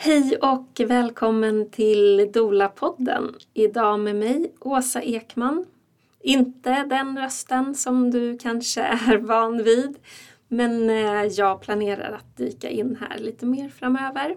Hej och välkommen till Dola-podden. Idag med mig, Åsa Ekman. Inte den rösten som du kanske är van vid. Men eh, jag planerar att dyka in här lite mer framöver.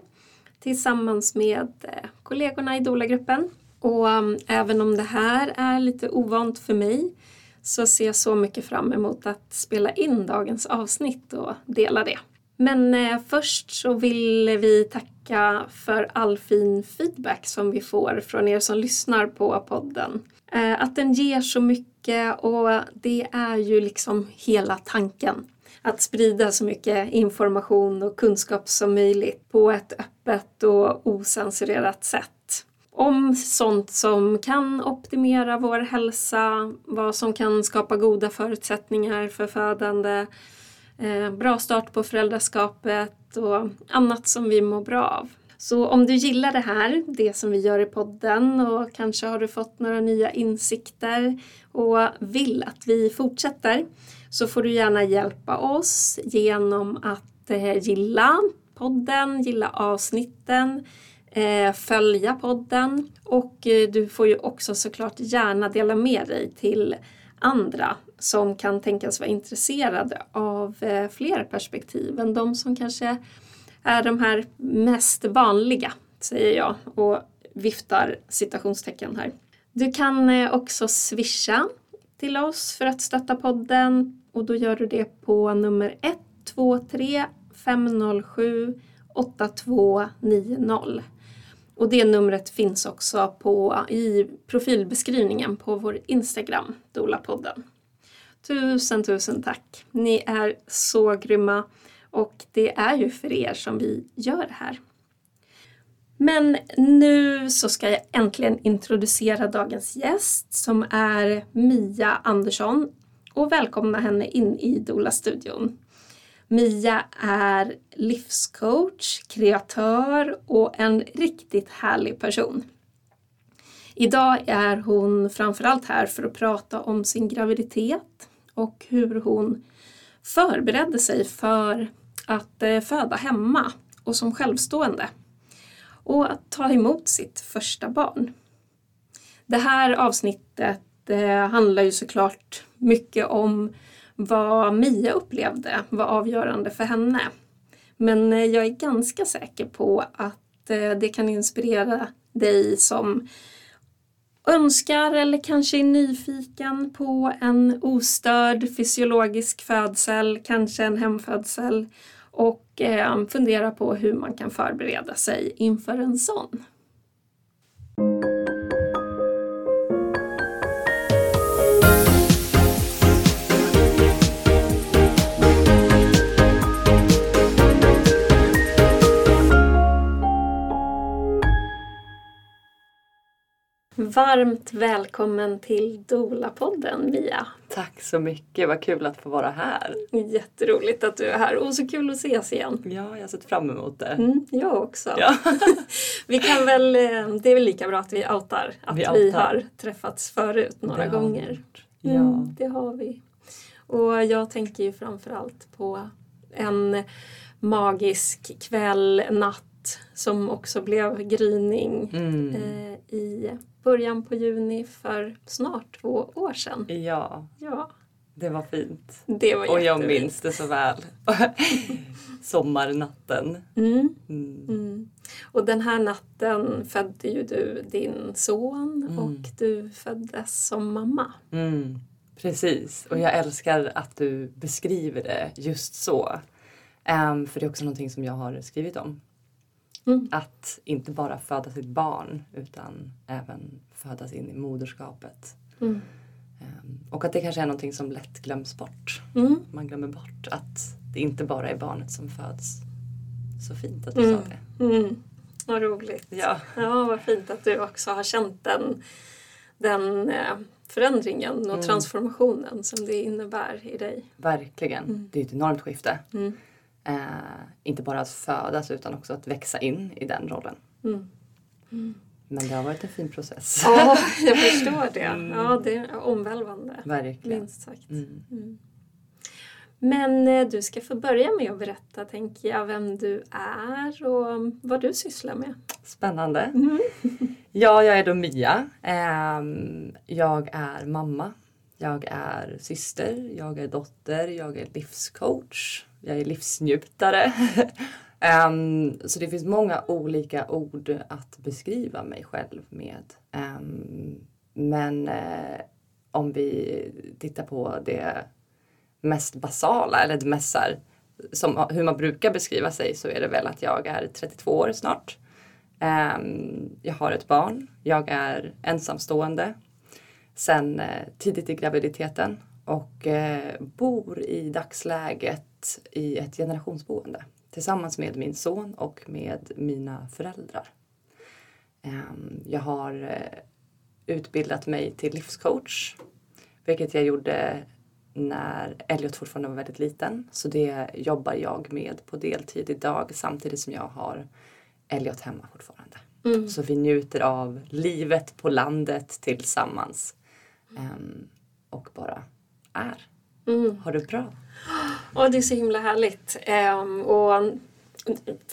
Tillsammans med eh, kollegorna i Dola-gruppen. Och mm, även om det här är lite ovant för mig så ser jag så mycket fram emot att spela in dagens avsnitt och dela det. Men eh, först så vill vi tacka för all fin feedback som vi får från er som lyssnar på podden. Eh, att den ger så mycket och det är ju liksom hela tanken. Att sprida så mycket information och kunskap som möjligt på ett öppet och osensurerat sätt om sånt som kan optimera vår hälsa, vad som kan skapa goda förutsättningar för födande, Eh, bra start på föräldraskapet och annat som vi mår bra av. Så om du gillar det här, det som vi gör i podden och kanske har du fått några nya insikter och vill att vi fortsätter så får du gärna hjälpa oss genom att eh, gilla podden, gilla avsnitten, eh, följa podden och du får ju också såklart gärna dela med dig till andra som kan tänkas vara intresserade av eh, fler perspektiv än de som kanske är de här mest vanliga, säger jag och viftar citationstecken här. Du kan eh, också swisha till oss för att stötta podden och då gör du det på nummer 123 507 8290. Och det numret finns också på, i profilbeskrivningen på vår Instagram, Dolapodden. Tusen, tusen tack! Ni är så grymma och det är ju för er som vi gör det här. Men nu så ska jag äntligen introducera dagens gäst som är Mia Andersson och välkomna henne in i Dola-studion. Mia är livscoach, kreatör och en riktigt härlig person. Idag är hon framförallt här för att prata om sin graviditet och hur hon förberedde sig för att eh, föda hemma och som självstående och att ta emot sitt första barn. Det här avsnittet eh, handlar ju såklart mycket om vad Mia upplevde var avgörande för henne. Men eh, jag är ganska säker på att det kan inspirera dig som önskar eller kanske är nyfiken på en ostörd fysiologisk födsel, kanske en hemfödsel och eh, fundera på hur man kan förbereda sig inför en sån. Varmt välkommen till Dola-podden Mia. Tack så mycket, vad kul att få vara här. Jätteroligt att du är här och så kul att ses igen. Ja, jag har sett fram emot det. Mm, jag också. Ja. vi kan väl, eh, det är väl lika bra att vi outar att vi, outar. vi har träffats förut några gånger. Ja. Mm, det har vi. Och jag tänker ju framförallt på en magisk kväll, natt som också blev gryning mm. eh, i början på juni för snart två år sedan. Ja. ja. Det var fint. Det var Och jag minns det så väl. Sommarnatten. Mm. Mm. Mm. Och den här natten födde ju du din son mm. och du föddes som mamma. Mm. Precis, och jag älskar att du beskriver det just så. Um, för det är också någonting som jag har skrivit om. Mm. Att inte bara föda sitt barn utan även födas in i moderskapet. Mm. Um, och att det kanske är någonting som lätt glöms bort. Mm. Man glömmer bort att det inte bara är barnet som föds. Så fint att du sa mm. det. Mm. Vad roligt. Ja. ja, vad fint att du också har känt den, den eh, förändringen och mm. transformationen som det innebär i dig. Verkligen. Det är ett enormt skifte. Eh, inte bara att födas utan också att växa in i den rollen. Mm. Mm. Men det har varit en fin process. Ja, jag förstår det. Mm. Ja, det är omvälvande. Verkligen. Minst sagt. Mm. Mm. Men eh, du ska få börja med att berätta, tänker jag, vem du är och vad du sysslar med. Spännande. Mm. ja, jag är då Mia. Ehm, jag är mamma. Jag är syster, jag är dotter, jag är livscoach, jag är livsnjutare. Um, så det finns många olika ord att beskriva mig själv med. Um, men uh, om vi tittar på det mest basala eller det mest här, som, hur man brukar beskriva sig så är det väl att jag är 32 år snart. Um, jag har ett barn. Jag är ensamstående sen uh, tidigt i graviditeten och uh, bor i dagsläget i ett generationsboende tillsammans med min son och med mina föräldrar. Um, jag har uh, utbildat mig till livscoach vilket jag gjorde när Elliot fortfarande var väldigt liten. Så det jobbar jag med på deltid idag samtidigt som jag har Elliot hemma fortfarande. Mm. Så vi njuter av livet på landet tillsammans. Um, och bara är. Mm. Har du bra? Ja, det är så himla härligt. Um, och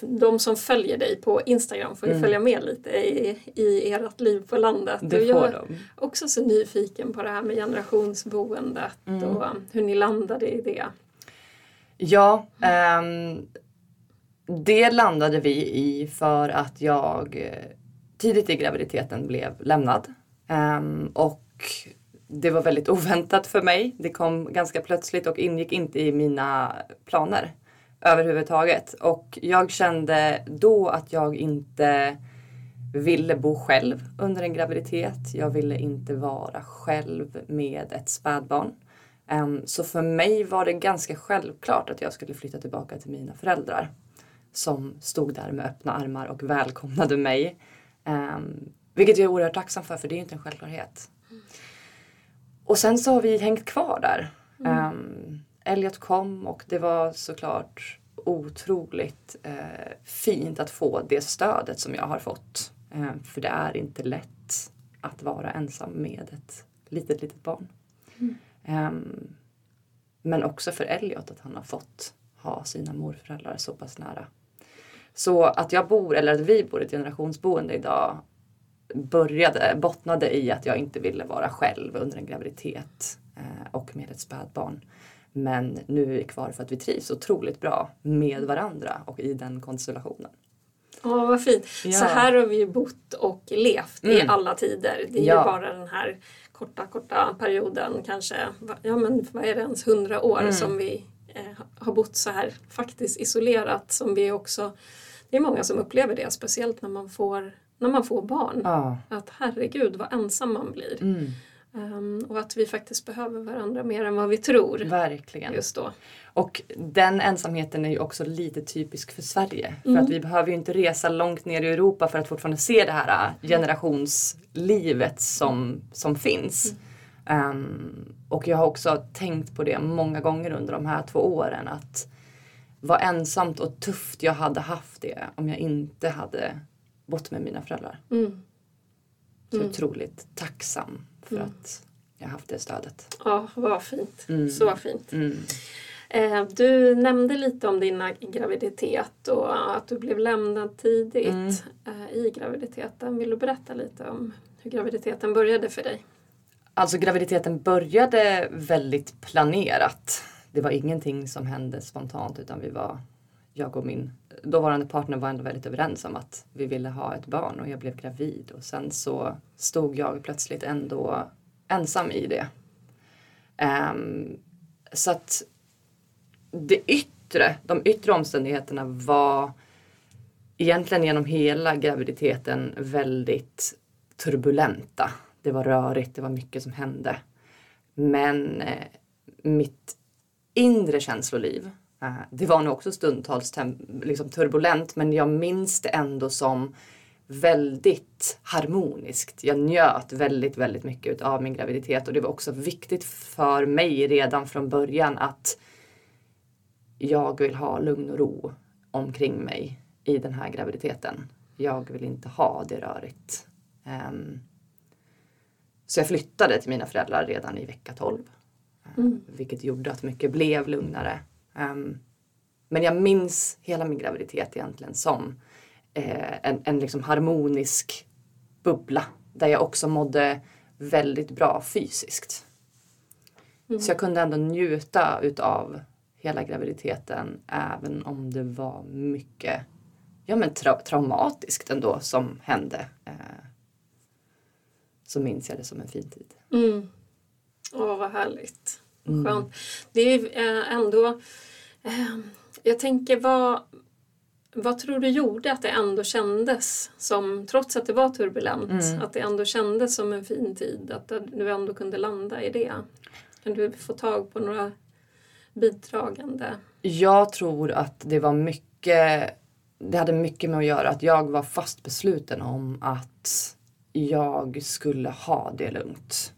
de som följer dig på Instagram får ju mm. följa med lite i, i ert liv på landet. Det får jag är också så nyfiken på det här med generationsboendet mm. och hur ni landade i det. Ja, um, det landade vi i för att jag eh, tidigt i graviditeten blev lämnad. Um, och det var väldigt oväntat för mig. Det kom ganska plötsligt och ingick inte i mina planer överhuvudtaget. Och jag kände då att jag inte ville bo själv under en graviditet. Jag ville inte vara själv med ett spädbarn. Ehm, så för mig var det ganska självklart att jag skulle flytta tillbaka till mina föräldrar som stod där med öppna armar och välkomnade mig. Ehm, vilket jag är oerhört tacksam för, för det är ju inte en självklarhet. Och sen så har vi hängt kvar där. Um, Elliot kom och det var såklart otroligt eh, fint att få det stödet som jag har fått. Eh, för det är inte lätt att vara ensam med ett litet, litet barn. Mm. Eh, men också för Elliot att han har fått ha sina morföräldrar så pass nära. Så att jag bor, eller att vi bor i ett generationsboende idag började, bottnade i att jag inte ville vara själv under en graviditet eh, och med ett spädbarn. Men nu är vi kvar för att vi trivs otroligt bra med varandra och i den konstellationen. Ja, vad fint. Ja. Så här har vi ju bott och levt mm. i alla tider. Det är ja. ju bara den här korta, korta perioden, kanske, ja men vad är det ens, hundra år mm. som vi eh, har bott så här faktiskt isolerat som vi också, det är många som upplever det, speciellt när man får, när man får barn. Ja. Att herregud vad ensam man blir. Mm. Um, och att vi faktiskt behöver varandra mer än vad vi tror. Verkligen. Just då. Och den ensamheten är ju också lite typisk för Sverige. Mm. För att vi behöver ju inte resa långt ner i Europa för att fortfarande se det här äh, generationslivet som, som finns. Mm. Um, och jag har också tänkt på det många gånger under de här två åren att vad ensamt och tufft jag hade haft det om jag inte hade bott med mina föräldrar. Mm. Så mm. otroligt tacksam för mm. att jag har haft det stödet. Ja, vad fint. Mm. Så fint. Mm. Eh, du nämnde lite om din graviditet och att du blev lämnad tidigt mm. eh, i graviditeten. Vill du berätta lite om hur graviditeten började för dig? Alltså graviditeten började väldigt planerat. Det var ingenting som hände spontant utan vi var, jag och min dåvarande partner var ändå väldigt överens om att vi ville ha ett barn och jag blev gravid och sen så stod jag plötsligt ändå ensam i det. Um, så att det yttre, de yttre omständigheterna var egentligen genom hela graviditeten väldigt turbulenta. Det var rörigt, det var mycket som hände. Men eh, mitt inre känsloliv det var nog också stundtals liksom turbulent men jag minns det ändå som väldigt harmoniskt. Jag njöt väldigt, väldigt mycket av min graviditet och det var också viktigt för mig redan från början att jag vill ha lugn och ro omkring mig i den här graviditeten. Jag vill inte ha det rörigt. Um, så jag flyttade till mina föräldrar redan i vecka 12. Mm. Vilket gjorde att mycket blev lugnare. Um, men jag minns hela min graviditet egentligen som eh, en, en liksom harmonisk bubbla. Där jag också mådde väldigt bra fysiskt. Mm. Så jag kunde ändå njuta utav hela graviditeten även om det var mycket ja, men tra traumatiskt ändå som hände. Eh, så minns jag det som en fin tid. Mm. Åh, vad härligt. Mm. Skönt. Det är eh, ändå... Eh, jag tänker, vad, vad tror du gjorde att det ändå kändes som, trots att det var turbulent, mm. att det ändå kändes som en fin tid? Att du ändå kunde landa i det? Kan du få tag på några bidragande? Jag tror att det var mycket, det hade mycket med att göra att jag var fast besluten om att jag skulle ha det lugnt.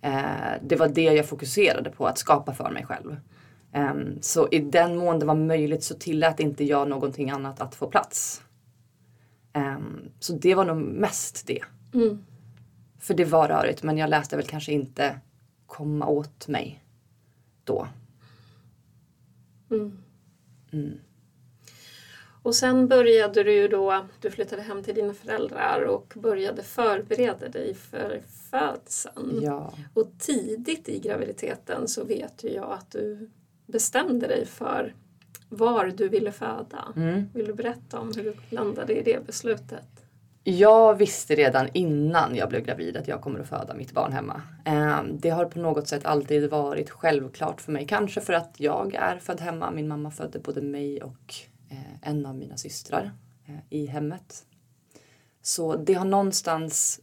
Eh, det var det jag fokuserade på, att skapa för mig själv. Eh, så i den mån det var möjligt så tillät inte jag någonting annat att få plats. Eh, så det var nog mest det. Mm. För det var rörigt men jag läste väl kanske inte komma åt mig då. Mm. Mm. Och sen började du ju då, du flyttade hem till dina föräldrar och började förbereda dig för födseln. Ja. Och tidigt i graviditeten så vet ju jag att du bestämde dig för var du ville föda. Mm. Vill du berätta om hur du landade i det beslutet? Jag visste redan innan jag blev gravid att jag kommer att föda mitt barn hemma. Ehm, det har på något sätt alltid varit självklart för mig. Kanske för att jag är född hemma. Min mamma födde både mig och eh, en av mina systrar eh, i hemmet. Så det har någonstans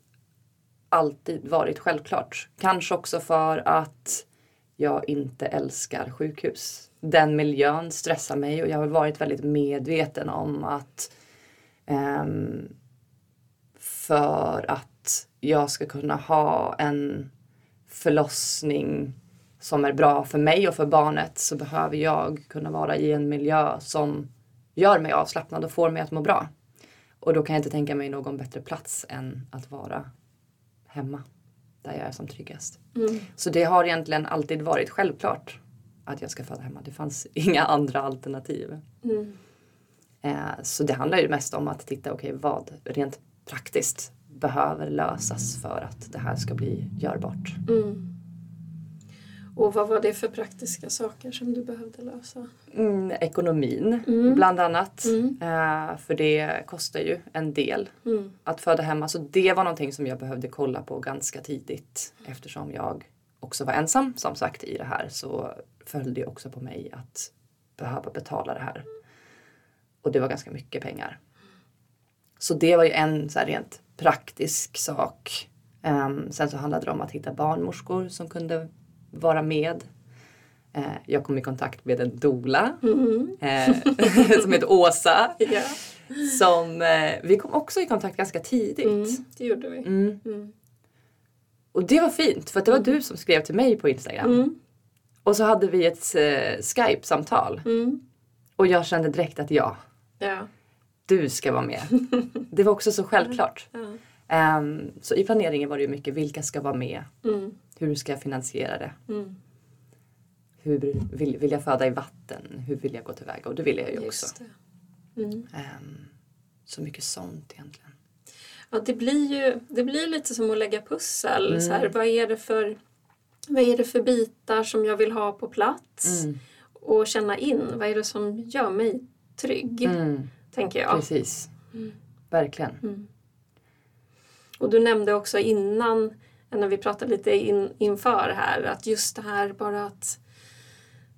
alltid varit självklart. Kanske också för att jag inte älskar sjukhus. Den miljön stressar mig och jag har varit väldigt medveten om att um, för att jag ska kunna ha en förlossning som är bra för mig och för barnet så behöver jag kunna vara i en miljö som gör mig avslappnad och får mig att må bra. Och då kan jag inte tänka mig någon bättre plats än att vara hemma där jag är som tryggast. Mm. Så det har egentligen alltid varit självklart att jag ska föda hemma. Det fanns inga andra alternativ. Mm. Eh, så det handlar ju mest om att titta, okej okay, vad rent praktiskt behöver lösas för att det här ska bli görbart. Mm. Och vad var det för praktiska saker som du behövde lösa? Mm, ekonomin mm. bland annat. Mm. Uh, för det kostar ju en del mm. att föda hemma. Så det var någonting som jag behövde kolla på ganska tidigt. Eftersom jag också var ensam som sagt i det här så följde det också på mig att behöva betala det här. Och det var ganska mycket pengar. Så det var ju en så rent praktisk sak. Um, sen så handlade det om att hitta barnmorskor som kunde vara med. Uh, jag kom i kontakt med en dola mm. uh, som heter Åsa. yeah. Som, uh, vi kom också i kontakt ganska tidigt. Mm, det gjorde vi. Mm. mm. Och det var fint för det var du som skrev till mig på Instagram. Mm. Och så hade vi ett Skype-samtal. Mm. Och jag kände direkt att ja. ja du ska vara med. Det var också så självklart. Um, så i planeringen var det ju mycket vilka ska vara med? Hur ska jag finansiera det? Mm. Hur vill, vill jag föda i vatten? Hur vill jag gå tillväga? Och det ville jag ju också. Mm. Um, så mycket sånt egentligen. Ja, det blir ju det blir lite som att lägga pussel. Mm. Så här, vad, är det för, vad är det för bitar som jag vill ha på plats? Mm. Och känna in, vad är det som gör mig trygg? Mm tänker jag. Precis. Mm. Verkligen. Mm. Och du nämnde också innan, när vi pratade lite in, inför här, att just det här bara att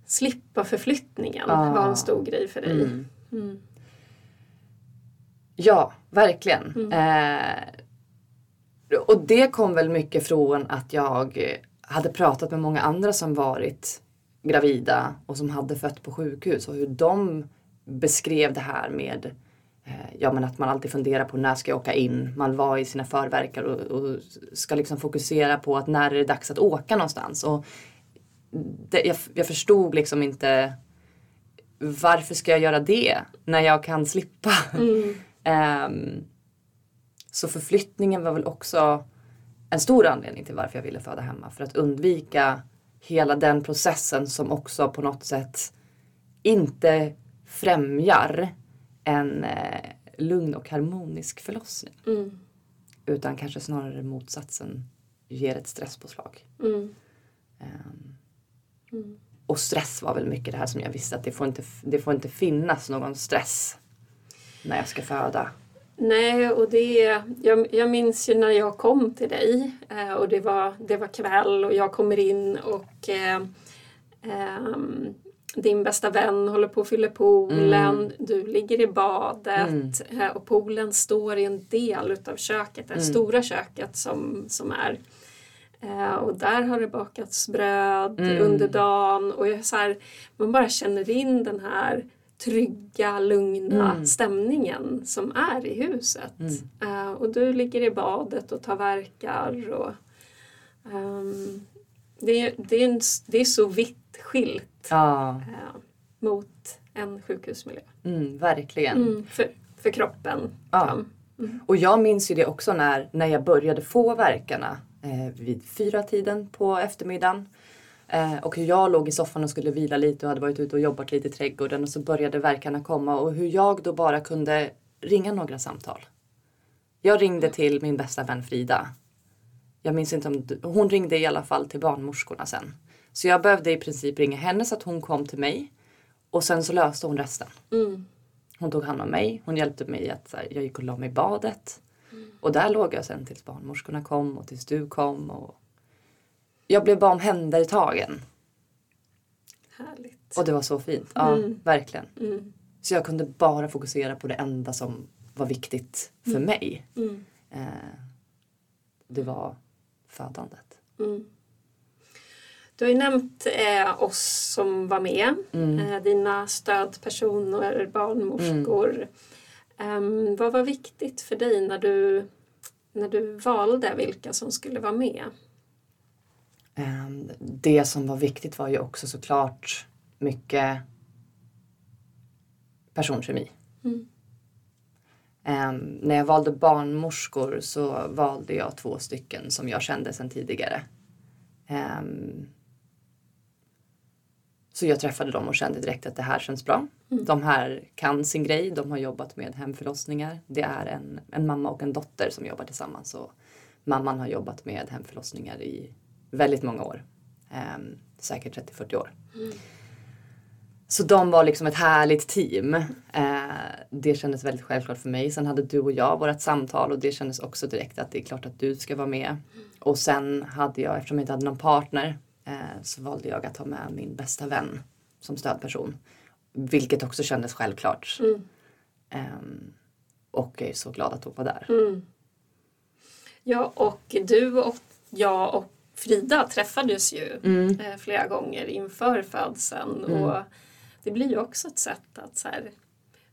slippa förflyttningen ah. var en stor grej för dig. Mm. mm. Ja, verkligen. Mm. Eh, och det kom väl mycket från att jag hade pratat med många andra som varit gravida och som hade fött på sjukhus och hur de beskrev det här med ja, men att man alltid funderar på när ska jag åka in. Man var i sina förverkar och, och ska liksom fokusera på att när är det dags att åka någonstans. Och det, jag, jag förstod liksom inte varför ska jag göra det när jag kan slippa? Mm. um, så förflyttningen var väl också en stor anledning till varför jag ville föda hemma. För att undvika hela den processen som också på något sätt inte främjar en eh, lugn och harmonisk förlossning. Mm. Utan kanske snarare motsatsen ger ett stresspåslag. Mm. Um, Mm. och stress var väl mycket det här som jag visste att det får inte, det får inte finnas någon stress när jag ska föda. Nej, och det, jag, jag minns ju när jag kom till dig eh, och det var, det var kväll och jag kommer in och eh, ehm, din bästa vän håller på att fylla poolen, Mm. du ligger i badet eh, och poolen står i en del utav köket, det Mm. stora köket som, som är. Eh, och där har det bakats bröd Mm. under dagen och jag så här, man bara känner in den här trygga, lugna Mm. stämningen som är i huset. Mm. Eh, och du ligger i badet och tar verkar. Och, ehm, det, det, är en, det är så vitt skilt Ja, eh, mot en sjukhusmiljö. mm, verkligen. Mm, för, för kroppen. Ja. Och jag minns ju det också när, när jag började få verkarna eh, vid fyra tiden på eftermiddagen. Eh, och hur jag låg i soffan och skulle vila lite och hade varit ute och jobbat lite i trädgården och så började verkarna komma och hur jag då bara kunde ringa några samtal. Jag ringde till min bästa vän Frida. Jag minns inte om hon ringde i alla fall till barnmorskorna sen. Så jag behövde i princip ringa henne så att hon kom till mig och sen så löste hon resten. Mm. Hon tog hand om mig. Hon hjälpte mig att här, jag gick och la mig i badet. Och där låg jag sen tills barnmorskorna kom och tills du kom. Och jag blev bara omhändertagen. Härligt. Och det var så fint. Ja, Mm. verkligen. Mm. Så jag kunde bara fokusera på det enda som var viktigt för mig. Mm. Eh, det var födandet. Mm. Du har ju nämnt eh, oss som var med, Mm. eh, dina stödpersoner, barnmorskor. Ehm, vad var viktigt för dig när du, när du valde vilka som skulle vara med? Eh, det som var viktigt var ju också såklart mycket personkemi. Mm. Ehm, när jag valde barnmorskor så valde jag två stycken som jag kände sedan tidigare. Ehm, så jag träffade dem och kände direkt att det här känns bra. De här kan sin grej, de har jobbat med hemförlossningar. Det är en, en mamma och en dotter som jobbar tillsammans. Och mamman har jobbat med hemförlossningar i väldigt många år. Ehm, säkert 30-40 år. Så de var liksom ett härligt team. Eh, det kändes väldigt självklart för mig. Sen hade du och jag vårt samtal och det kändes också direkt att det är klart att du ska vara med. Och sen hade jag, eftersom jag inte hade någon partner, så valde jag att ha med min bästa vän som stödperson. Vilket också kändes självklart. Mm. Ehm, och jag är så glad att hon var där. Mm. Ja, och du och jag och Frida träffades ju Mm. eh, flera gånger inför födseln. Mm. Och det blir ju också ett sätt att så här,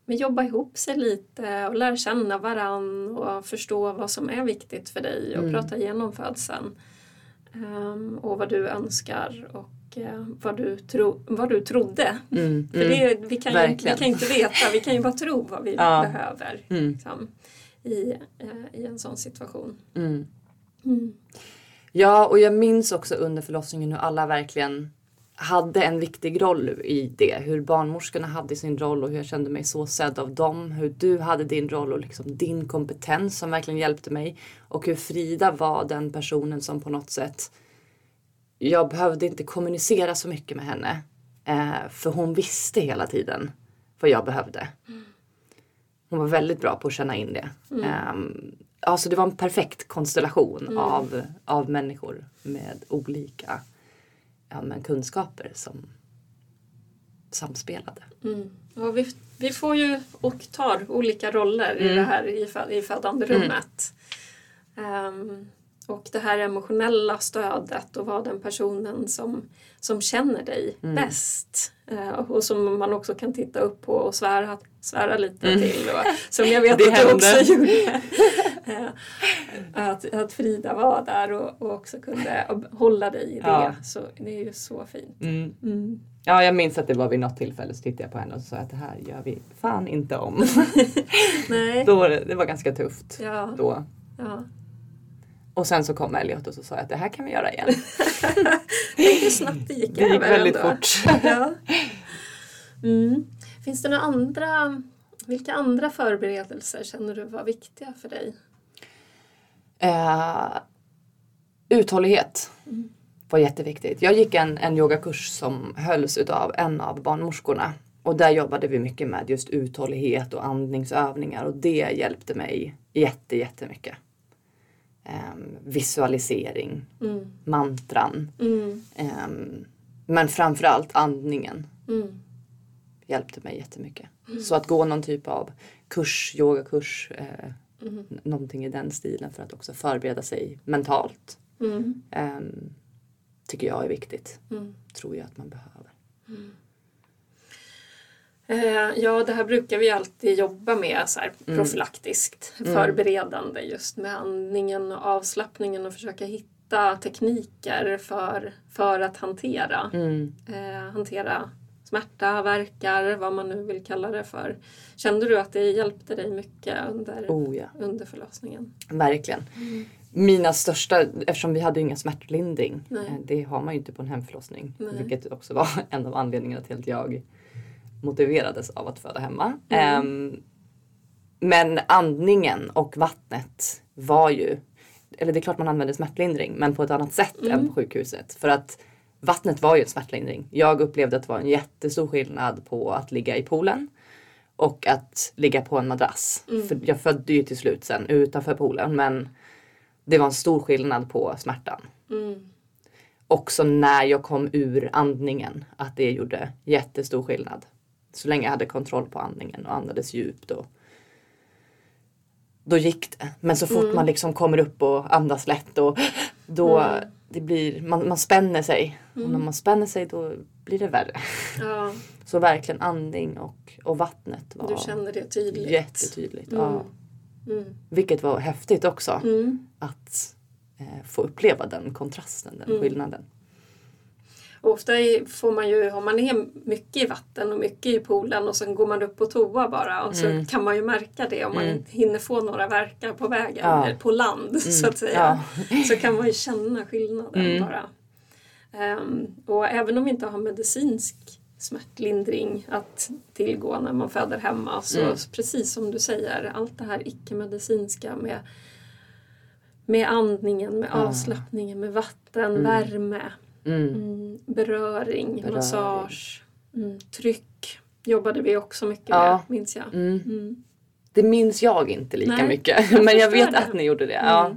men jobba ihop sig lite och lära känna varann och förstå vad som är viktigt för dig och Mm. prata igenom födseln. Ehm, och vad du önskar och eh, vad, du tro, vad du trodde. Mm. För det, vi, kan ju, vi kan inte veta, vi kan ju bara tro vad vi Ja. behöver Mm. liksom, i, eh, i en sån situation. Mm. Mm. Ja, och jag minns också under förlossningen hur alla verkligen hade en viktig roll i det. Hur barnmorskorna hade sin roll och hur jag kände mig så sedd av dem. Hur du hade din roll och liksom din kompetens som verkligen hjälpte mig. Och hur Frida var den personen som på något sätt jag behövde inte kommunicera så mycket med henne. Eh, för hon visste hela tiden vad jag behövde. Hon var väldigt bra på att känna in det. Ehm, alltså det var en perfekt konstellation av, av människor med olika ja, men kunskaper som samspelade. Mm. Vi, vi får ju och tar olika roller i det här i, i födande rummet. Ehm, och det här emotionella stödet och vara den personen som, som känner dig bäst. Eh, och som man också kan titta upp på och svära, svära lite till. Och, som jag vet att du också gjorde. Att, att Frida var där och, och också kunde hålla dig i det. Ja. Så det är ju så fint. Mm. Mm. Ja, jag minns att det var vid något tillfälle så tittade jag på henne och sa att det här gör vi fan inte om. Nej. då, det, var ganska tufft Ja, då. ja. Och sen så kom Elliot och så sa jag att det här kan vi göra igen. Tänk hur snabbt det gick Det gick väldigt ändå. fort. ja. mm. Finns det några andra, vilka andra förberedelser känner du var viktiga för dig? Eh, uthållighet var jätteviktigt. Jag gick en, en yogakurs som hölls utav en av barnmorskorna. Och där jobbade vi mycket med just uthållighet och andningsövningar och det hjälpte mig jätte, jättemycket. Ehm, visualisering, Mm. mantran. Mm. Ehm, men framförallt andningen Mm. hjälpte mig jättemycket. Så att gå någon typ av kurs, yogakurs, eh, Mm. någonting i den stilen för att också förbereda sig mentalt. Mm. ehm, tycker jag är viktigt. Mm. Tror jag att man behöver. Eh, ja, det här brukar vi alltid jobba med så här, Mm. profylaktiskt, förberedande just med andningen och avslappningen och försöka hitta tekniker för, för att hantera, Mm. eh, hantera smärta, verkar, vad man nu vill kalla det för. Kände du att det hjälpte dig mycket under, Oh ja, under förlossningen? verkligen. Mina största, eftersom vi hade ju ingen smärtlindring. Nej. eh, Det har man ju inte på en hemförlossning. Nej. Vilket också var en av anledningarna till att jag motiverades av att föda hemma. Mm. Ehm, men andningen och vattnet var ju, eller det är klart man använde smärtlindring men på ett annat sätt Mm. än på sjukhuset. För att vattnet var ju en smärtlindring. Jag upplevde att det var en jättestor skillnad på att ligga i poolen och att ligga på en madrass. Mm. För jag födde ju till slut sen utanför poolen men det var en stor skillnad på smärtan. Mm. Också när jag kom ur andningen att det gjorde jättestor skillnad. Så länge jag hade kontroll på andningen och andades djupt och då gick det. Men så fort man liksom kommer upp och andas lätt och då Mm. Det blir, man, man spänner sig. Och när man spänner sig då blir det värre. Ja, Så verkligen andning och, och vattnet var du kände det tydligt. jättetydligt. Ja. Mm. Vilket var häftigt också. Mm. Att eh, få uppleva den kontrasten, den Mm. skillnaden. Och ofta får man ju, om man är mycket i vatten och mycket i poolen och sen går man upp på toa bara och så Mm. kan man ju märka det om man Mm. hinner få några verkar på vägen, Ja. eller på land så att säga. Ja. Så kan man ju känna skillnaden Mm. bara. Ehm, och även om vi inte har medicinsk smärtlindring att tillgå när man föder hemma så Mm. precis som du säger, allt det här icke-medicinska med, med andningen, med avslappningen, med vatten, Mm. värme, Mm. Mm, beröring, Beröring. massage, mm, tryck jobbade vi också mycket Ja. med, minns jag. Mm. Det minns jag inte lika Nej, mycket. jag Men jag vet det. att ni gjorde det. Ja.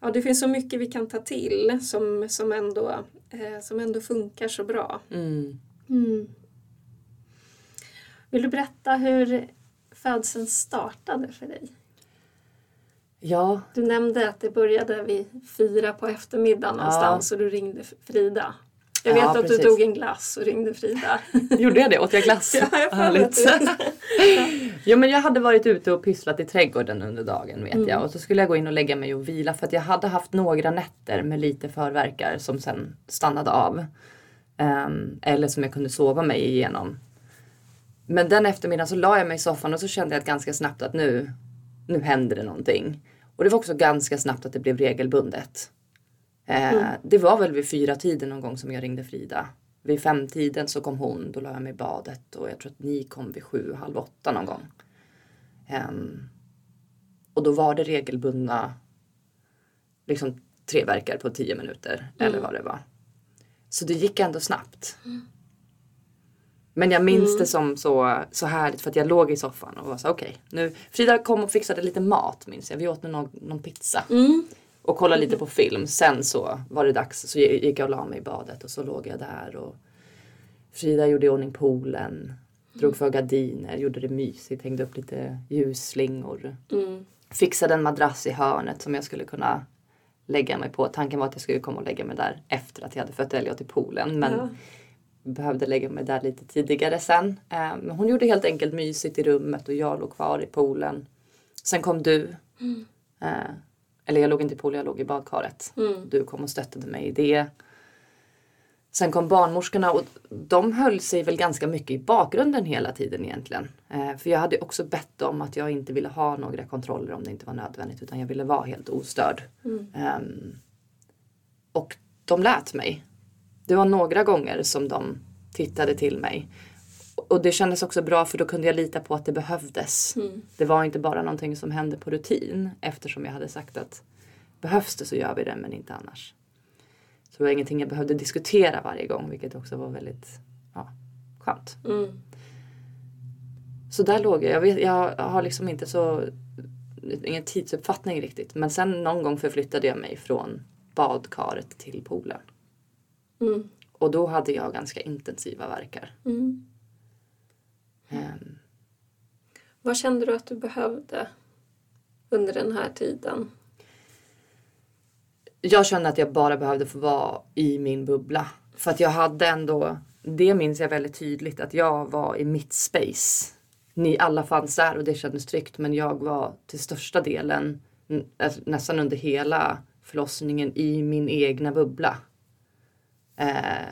Ja, det finns så mycket vi kan ta till som, som, ändå, eh, som ändå funkar så bra. Mm. Mm. Vill du berätta hur födseln startade för dig? Ja, Du nämnde att det började vid fyra på eftermiddagen någonstans och du ringde Frida. Jag vet Ja, att precis. du tog en glass och ringde Frida. gjorde jag det? Åt jag glass? Ja, jag Härligt. ja, men jag hade varit ute och pysslat i trädgården under dagen vet Mm. jag. Och så skulle jag gå in och lägga mig och vila för att jag hade haft några nätter med lite förverkar som sen stannade av. Ehm, eller som jag kunde sova mig igenom. Men den eftermiddagen så la jag mig i soffan och så kände jag ganska snabbt att nu, nu händer det någonting. Och det var också ganska snabbt att det blev regelbundet. Eh, Mm. Det var väl vid fyra tiden någon gång som jag ringde Frida. Vid fem tiden så kom hon, då la jag mig i badet och jag tror att ni kom vid sju, halv åtta någon gång. Ehm, och då var det regelbundna liksom tre verkar på tio minuter eller vad det var. Så det gick ändå snabbt. Men jag minns det som så, så härligt för att jag låg i soffan och var så okej. nu Frida kom och fixade lite mat minns jag. Vi åt någon, någon pizza Mm. och kollade lite på film. Sen så var det dags så gick jag och la mig i badet och så låg jag där och Frida gjorde i ordning poolen, drog för gardiner, gjorde det mysigt, hängde upp lite ljusslingor. Mm. Fixade en madrass i hörnet som jag skulle kunna lägga mig på. Tanken var att jag skulle komma och lägga mig där efter att jag hade fött Elliot i poolen. Men Ja. Behövde lägga mig där lite tidigare sen. Eh, Men hon gjorde helt enkelt mysigt i rummet och jag låg kvar i poolen. Sen kom du. Eh, Eller jag låg inte i poolen, jag låg i badkaret. Mm. Du kom och stöttade mig i det. Sen kom barnmorskorna och de höll sig väl ganska mycket i bakgrunden hela tiden egentligen. Eh, för jag hade också bett om att jag inte ville ha några kontroller om det inte var nödvändigt utan jag ville vara helt ostörd. Mm. Um, och de lät mig. Det var några gånger som de tittade till mig. Och det kändes också bra för då kunde jag lita på att det behövdes. Mm. Det var inte bara någonting som hände på rutin eftersom jag hade sagt att behövs det så gör vi det men inte annars. Så det var ingenting jag behövde diskutera varje gång vilket också var väldigt ja, skönt. Mm. Så där låg jag. Jag, vet, jag har liksom inte så ingen tidsuppfattning riktigt. Men sen någon gång förflyttade jag mig från badkaret till poolen. Mm. Och då hade jag ganska intensiva verkar. Mm. Um. Vad kände du att du behövde under den här tiden? Jag kände att jag bara behövde få vara i min bubbla. För att jag hade ändå, det minns jag väldigt tydligt, att jag var i mitt space. Ni alla fanns där och det kändes tryggt men jag var till största delen alltså nästan under hela förlossningen i min egna bubbla. Eh,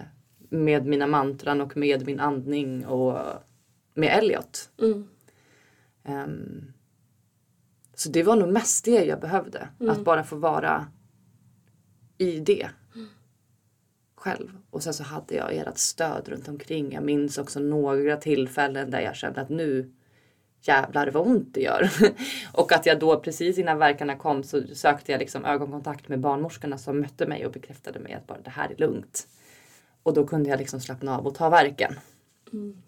med mina mantran och med min andning och med Elliot. Mm. Um, så det var nog mest det jag behövde. Mm. Att bara få vara i det. Mm. Själv. Och sen så hade jag ert stöd runt omkring. Jag minns också några tillfällen där jag kände att nu jävlar vad ont det gör. och att jag då precis innan verkarna kom så sökte jag liksom ögonkontakt med barnmorskorna som mötte mig och bekräftade mig att bara det här är lugnt. Och då kunde jag liksom slappna av och ta verken. Mm.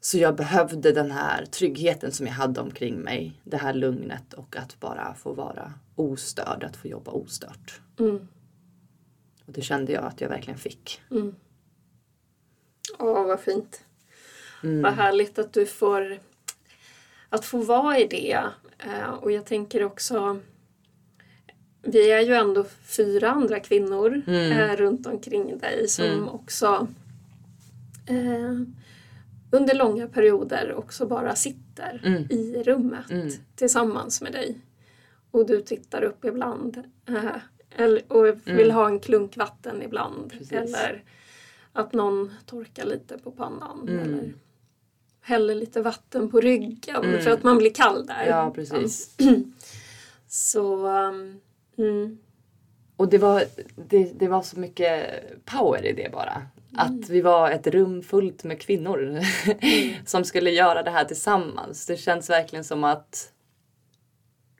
Så jag behövde den här tryggheten som jag hade omkring mig. Det här lugnet och att bara få vara ostörd, att få jobba ostört. Mm. Och det kände jag att jag verkligen fick. Mm. Åh, vad fint. Mm. Vad härligt att du får att få vara i det. Eh, och jag tänker också vi är ju ändå fyra andra kvinnor mm. eh, runt omkring dig som mm. också eh, under långa perioder också bara sitter mm. i rummet mm. tillsammans med dig. Och du tittar upp ibland eh, och vill mm. ha en klunk vatten ibland. Precis. Eller att någon torkar lite på pannan. Mm. Eller häller lite vatten på ryggen mm. för att man blir kall där. Ja, precis. Så... Um, mm. Och det var, det, det var så mycket power i det bara. Att mm. vi var ett rum fullt med kvinnor som skulle göra det här tillsammans. Det känns verkligen som att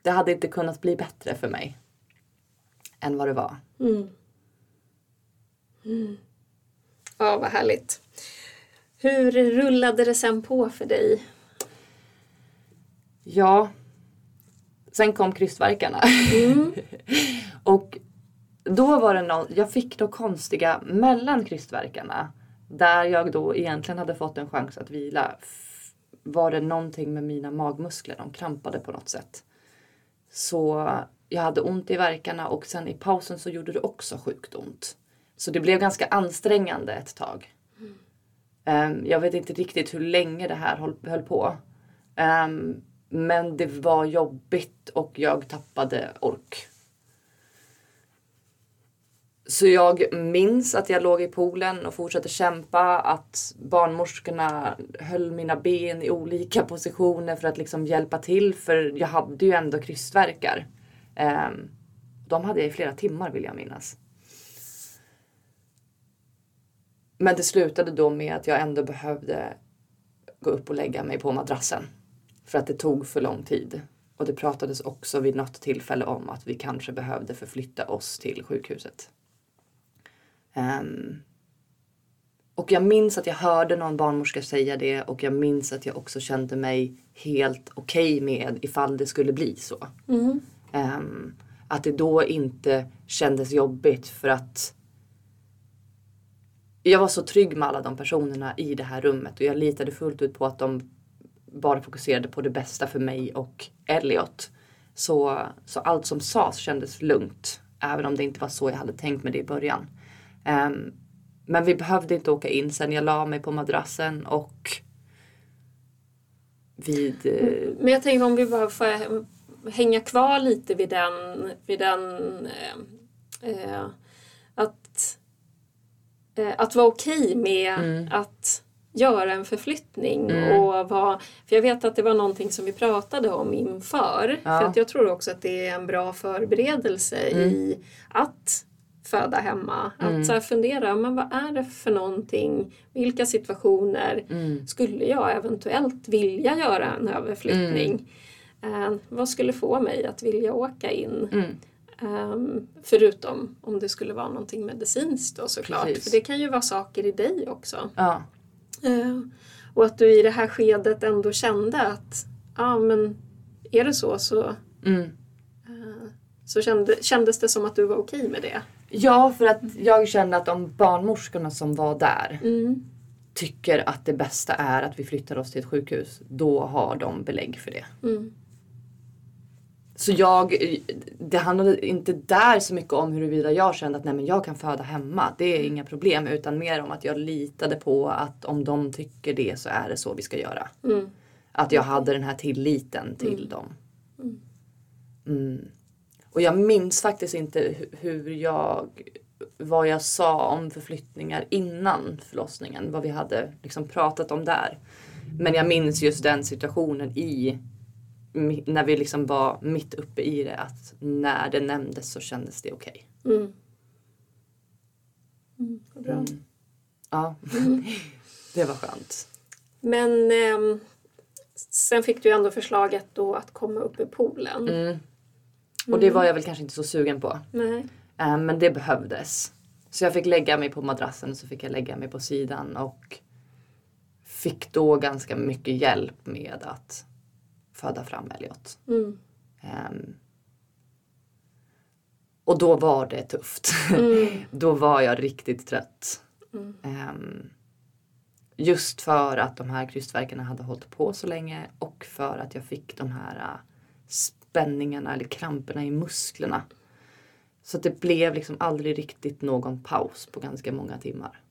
det hade inte kunnat bli bättre för mig än vad det var. Mm. Mm. Ja, vad härligt. Hur rullade det sen på för dig? Ja, sen kom krystverkarna. Mm. och då var det någon, jag fick då konstiga mellan krystverkarna där jag då egentligen hade fått en chans att vila var det någonting med mina magmuskler, de krampade på något sätt. Så jag hade ont i verkarna och sen i pausen så gjorde det också sjukt ont. Så det blev ganska ansträngande ett tag. Um, jag vet inte riktigt hur länge det här höll, höll på. Um, men det var jobbigt och jag tappade ork. Så jag minns att jag låg i poolen och fortsatte kämpa. Att barnmorskorna höll mina ben i olika positioner för att liksom hjälpa till. För jag hade ju ändå krystvärkar. Um, ehm, de hade jag i flera timmar vill jag minnas. Men det slutade då med att jag ändå behövde gå upp och lägga mig på madrassen. För att det tog för lång tid. Och det pratades också vid något tillfälle om att vi kanske behövde förflytta oss till sjukhuset. Um, och jag minns att jag hörde någon barnmorska säga det och jag minns att jag också kände mig helt okej okay med ifall det skulle bli så. Mm. Um, att det då inte kändes jobbigt för att jag var så trygg med alla de personerna i det här rummet och jag litade fullt ut på att de bara fokuserade på det bästa för mig och Elliot. Så, så allt som sades kändes lugnt. Även om det inte var så jag hade tänkt mig det i början. Um, men vi behövde inte åka in sen. Jag la mig på madrassen och vid... Uh... Men jag tänker om vi bara får hänga kvar lite vid den, vid den uh, uh att eh, att vara okej okay med mm. att göra en förflyttning. Mm. Och vad, för jag vet att det var någonting som vi pratade om inför. Ja. För att jag tror också att det är en bra förberedelse mm. i att föda hemma. Mm. Att så fundera, men vad är det för någonting? Vilka situationer mm. skulle jag eventuellt vilja göra en överflyttning? Uh, vad skulle få mig att vilja åka in? Um, förutom om det skulle vara någonting medicinskt då såklart. Precis. För det kan ju vara saker i dig också. Ja. Uh, och att du i det här skedet ändå kände att ja men är det så så, mm. uh, så kände, kändes det som att du var okej okay med det. Ja, för att jag kände att de barnmorskorna som var där mm. tycker att det bästa är att vi flyttar oss till ett sjukhus. Då har de belägg för det. Mm. Så jag, det handlade inte där så mycket om huruvida jag kände att nej men jag kan föda hemma. Det är inga problem. Utan mer om att jag litade på att om de tycker det så är det så vi ska göra. Mm. Att jag hade den här tilliten till mm. dem. Mm. mm. Och jag minns faktiskt inte hur jag, vad jag sa om förflyttningar innan förlossningen. Vad vi hade liksom pratat om där. Men jag minns just den situationen i när vi liksom var mitt uppe i det att när det nämndes så kändes det okej. Okay. Mm. Mm, bra. Mm. Ja, mm. det var skönt. Men eh, sen fick du ändå förslaget då att komma upp i poolen. Mm. Och det var jag väl kanske inte så sugen på. Nej. Eh, men det behövdes. Så jag fick lägga mig på madrassen och så fick jag lägga mig på sidan och fick då ganska mycket hjälp med att föda fram Elliot. Mm. Um, och då var det tufft. Mm. då var jag riktigt trött. Mm. Um, just för att de här krystverkarna hade hållit på så länge och för att jag fick de här uh, spänningarna eller kramperna i musklerna. Så det blev liksom aldrig riktigt någon paus på ganska många timmar.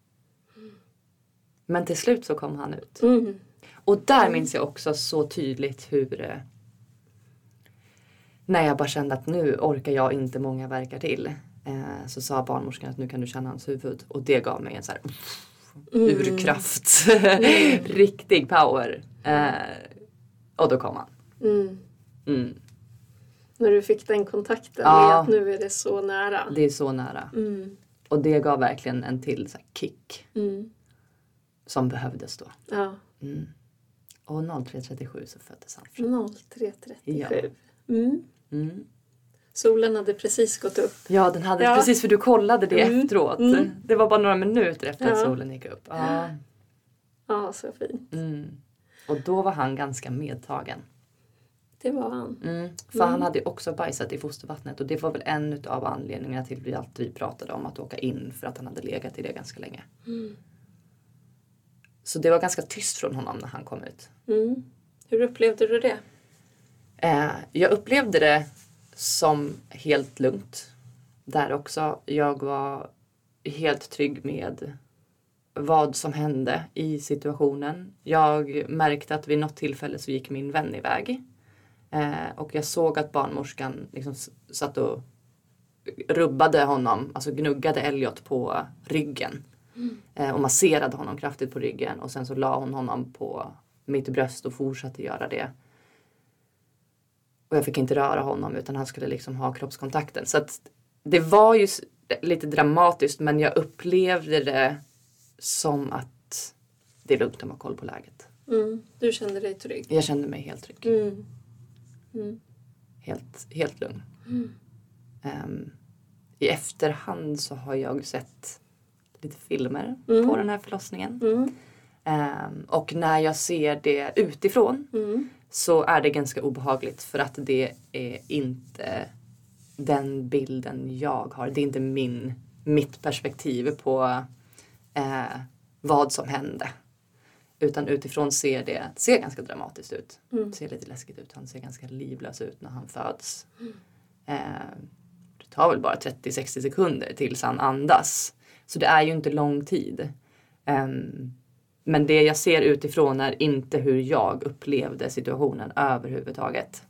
Men till slut så kom han ut. Mm. Och där minns jag också så tydligt hur eh, när jag bara kände att nu orkar jag inte många verkar till. Eh, så sa barnmorskan att nu kan du känna hans huvud och det gav mig en så här mm. urkraft. Mm. Riktig power. Eh, och då kom han. Mm. mm. När du fick den kontakten ja, med att nu är det så nära. Det är så nära. Mm. Och det gav verkligen en till så kick. Mm. Som behövdes då. Ja. Mm. Och 03.37 så föddes han. 03.37. Ja. Mm. Mm. Solen hade precis gått upp. Ja, den hade ja. precis för du kollade det mm. efteråt. Mm. Det var bara några minuter efter ja. att solen gick upp. Ja, ja så fint. Mm. Och då var han ganska medtagen. Det var han. Mm. För han hade också bajsat i fostervattnet och det var väl en av anledningarna till att vi pratade om att åka in för att han hade legat i det ganska länge. Så det var ganska tyst från honom när han kom ut. Mm. Hur upplevde du det? Eh, jag upplevde det som helt lugnt. Där också. Jag var helt trygg med vad som hände i situationen. Jag märkte att vid något tillfälle så gick min vän iväg. Eh, och jag såg att barnmorskan liksom satt och rubbade honom, alltså gnuggade Elliot på ryggen. Mm. och masserade honom kraftigt på ryggen och sen så la hon honom på mitt bröst och fortsatte göra det. Och jag fick inte röra honom utan han skulle liksom ha kroppskontakten. Så att det var ju lite dramatiskt men jag upplevde det som att det är lugnt om man har koll på läget. Mm. Du kände dig trygg? Jag kände mig helt trygg. Mm. Mm. Helt, helt lugn. Um, I efterhand så har jag sett lite filmer mm. på den här förlossningen. Mm. Um, och när jag ser det utifrån mm. så är det ganska obehagligt för att det är inte den bilden jag har. Det är inte min, mitt perspektiv på uh, vad som hände. Utan utifrån ser det ser ganska dramatiskt ut. Mm. ser lite läskigt ut. Han ser ganska livlös ut när han föds. Mm. Uh, det tar väl bara 30-60 sekunder tills han andas. Så det är ju inte lång tid. Um, men det jag ser utifrån är inte hur jag upplevde situationen överhuvudtaget.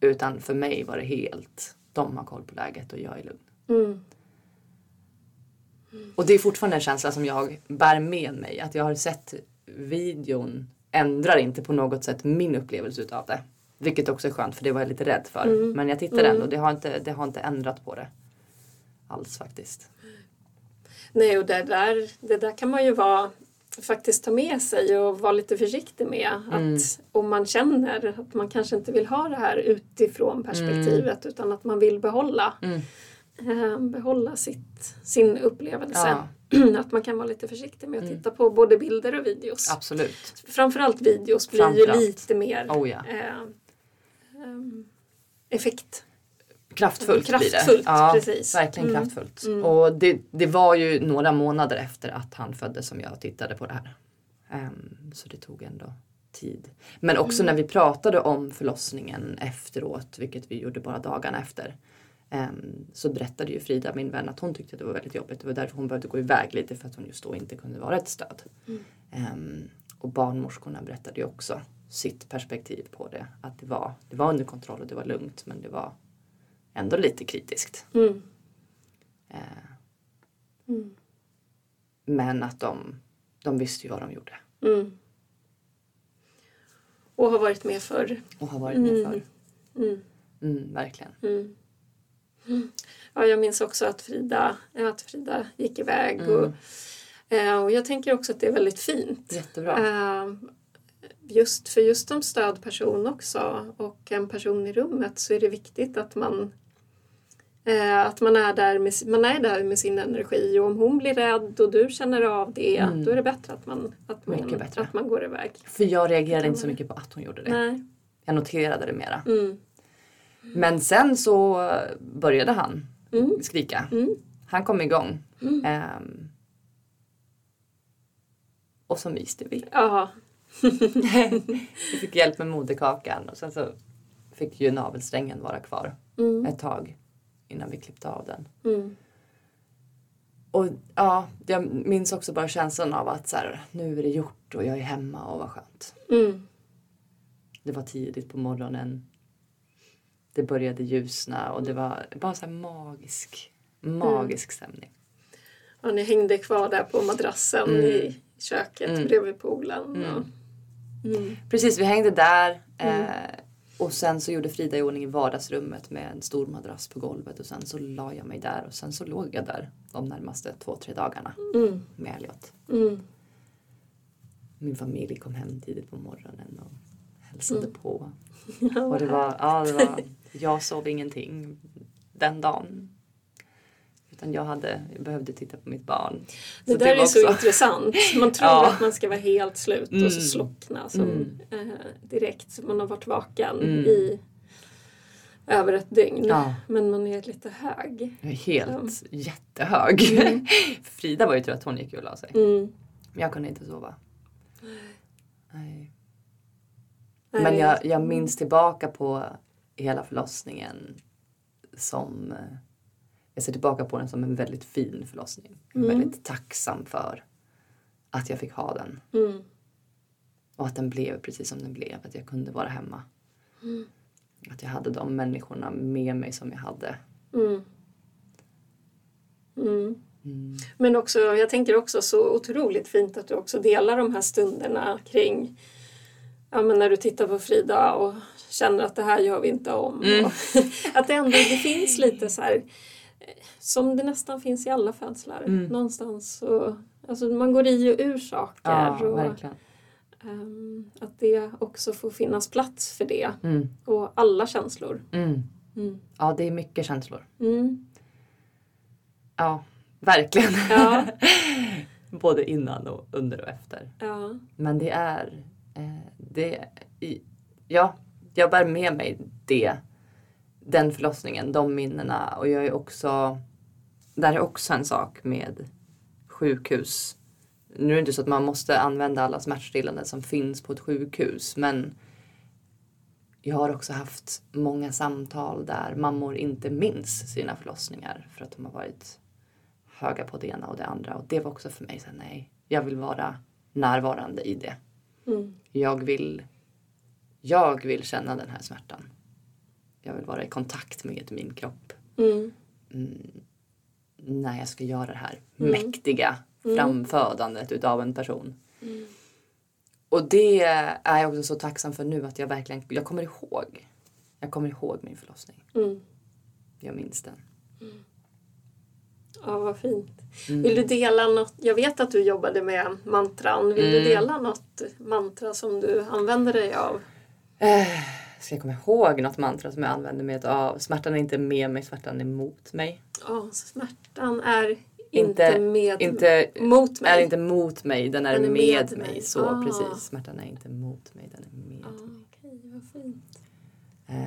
Utan för mig var det helt, de har koll på läget och jag är lugn. Mm. Och det är fortfarande en känsla som jag bär med mig. Att jag har sett videon ändrar inte på något sätt min upplevelse utav det. Vilket också är skönt för det var jag lite rädd för. Mm. Men jag tittar mm. ändå. Det har, inte, det har inte ändrat på det. Alls faktiskt. Nej och det där, det där kan man ju vara faktiskt ta med sig och vara lite försiktig med. Mm. Att om man känner att man kanske inte vill ha det här utifrån perspektivet mm. utan att man vill behålla, mm. eh, behålla sitt, sin upplevelse. Ja. att man kan vara lite försiktig med att mm. titta på både bilder och videos. Absolut. Framförallt videos blir Framförallt. ju lite mer oh, ja. eh, eh, effekt kraftfullt, kraftfullt blir det. Ja, precis. Verkligen mm. kraftfullt. Mm. Och det, det var ju några månader efter att han föddes som jag tittade på det här. Um, så det tog ändå tid. Men också mm. när vi pratade om förlossningen efteråt, vilket vi gjorde bara dagarna efter. Um, så berättade ju Frida, min vän, att hon tyckte att det var väldigt jobbigt. Det var därför hon behövde gå iväg lite för att hon just då inte kunde vara ett stöd. Um, och barnmorskorna berättade ju också sitt perspektiv på det. Att det var, det var under kontroll och det var lugnt men det var ändå lite kritiskt. Mm. Eh, mm. Men att de, de visste ju vad de gjorde. Mm. Och har varit med förr. Och har varit med förr. Mm. Mm, verkligen. Mm. Ja, jag minns också att Frida, att Frida gick iväg. Och, eh, och jag tänker också att det är väldigt fint. Jättebra. Eh, just för just som stödperson också och en person i rummet så är det viktigt att man att man är, där med, man är där med sin energi och om hon blir rädd och du känner av det mm. då är det bättre att man, att man, bättre. Att man går iväg. För jag reagerade inte så mycket på att hon gjorde det. Nej. Jag noterade det mera. Mm. Men sen så började han mm. skrika. Mm. Han kom igång. Um, och så myste vi. vi fick hjälp med moderkakan och sen så fick ju navelsträngen vara kvar mm. ett tag innan vi klippte av den. Mm. Och ja, jag minns också bara känslan av att så här, nu är det gjort och jag är hemma och vad skönt. Mm. Det var tidigt på morgonen. Det började ljusna och det var bara så magisk, magisk mm. stämning. Ja, ni hängde kvar där på madrassen mm. i köket mm. bredvid poolen. Mm. Mm. Precis, vi hängde där. Mm. Eh, och sen så gjorde Frida i ordning i vardagsrummet med en stor madrass på golvet och sen så la jag mig där och sen så låg jag där de närmaste två, tre dagarna mm. med Elliot. Mm. Min familj kom hem tidigt på morgonen och hälsade mm. på. och det var, ja, det var, jag sov ingenting den dagen. Utan jag, hade, jag behövde titta på mitt barn. Det så där det är också... så intressant. Man tror ja. att man ska vara helt slut mm. och så mm. slockna som, mm. eh, direkt. Man har varit vaken mm. i över ett dygn. Ja. Men man är lite hög. Helt så. jättehög. Mm. Frida var ju trött, hon gick ju och la sig. Mm. Men jag kunde inte sova. Nej. Men jag, jag minns tillbaka på hela förlossningen som eh, jag ser tillbaka på den som en väldigt fin förlossning. Mm. väldigt tacksam för att jag fick ha den. Mm. Och att den blev precis som den blev. Att jag kunde vara hemma. Mm. Att jag hade de människorna med mig som jag hade. Mm. Mm. Men också, jag tänker också så otroligt fint att du också delar de här stunderna kring ja, men när du tittar på Frida och känner att det här gör vi inte om. Mm. att det ändå det finns lite så här som det nästan finns i alla födslar. Mm. Någonstans. Och, alltså man går i och ur saker. Ja, och. Um, att det också får finnas plats för det. Mm. Och alla känslor. Mm. Mm. Ja, det är mycket känslor. Mm. Ja, verkligen. Ja. Både innan och under och efter. Ja. Men det är... Eh, det, ja, jag bär med mig det den förlossningen, de minnena. Och jag är också, där är också en sak med sjukhus. Nu är det inte så att man måste använda alla smärtstillande som finns på ett sjukhus men jag har också haft många samtal där mammor inte minns sina förlossningar för att de har varit höga på det ena och det andra. Och det var också för mig så nej, jag vill vara närvarande i det. Mm. Jag, vill, jag vill känna den här smärtan jag vill vara i kontakt med min kropp. Mm. Mm. när jag ska göra det här mm. mäktiga mm. framfödandet utav en person. Mm. Och det är jag också så tacksam för nu att jag verkligen jag kommer ihåg. Jag kommer ihåg min förlossning. Mm. Jag minns den. Ja, vad fint. Vill du dela något? Jag vet att du jobbade med mantran. Vill du dela något mantra som du använder dig av? Eh, ska jag komma ihåg något mantra som jag använder mig av? Smärtan är inte med mig, smärtan är mot mig. Ja, smärtan är inte, med, inte, mot mig. Är inte mot mig, den är, den är med, med, mig. mig. Så ah. precis, smärtan är inte mot mig, den är med ah, mig. Okay, vad fint. Eh,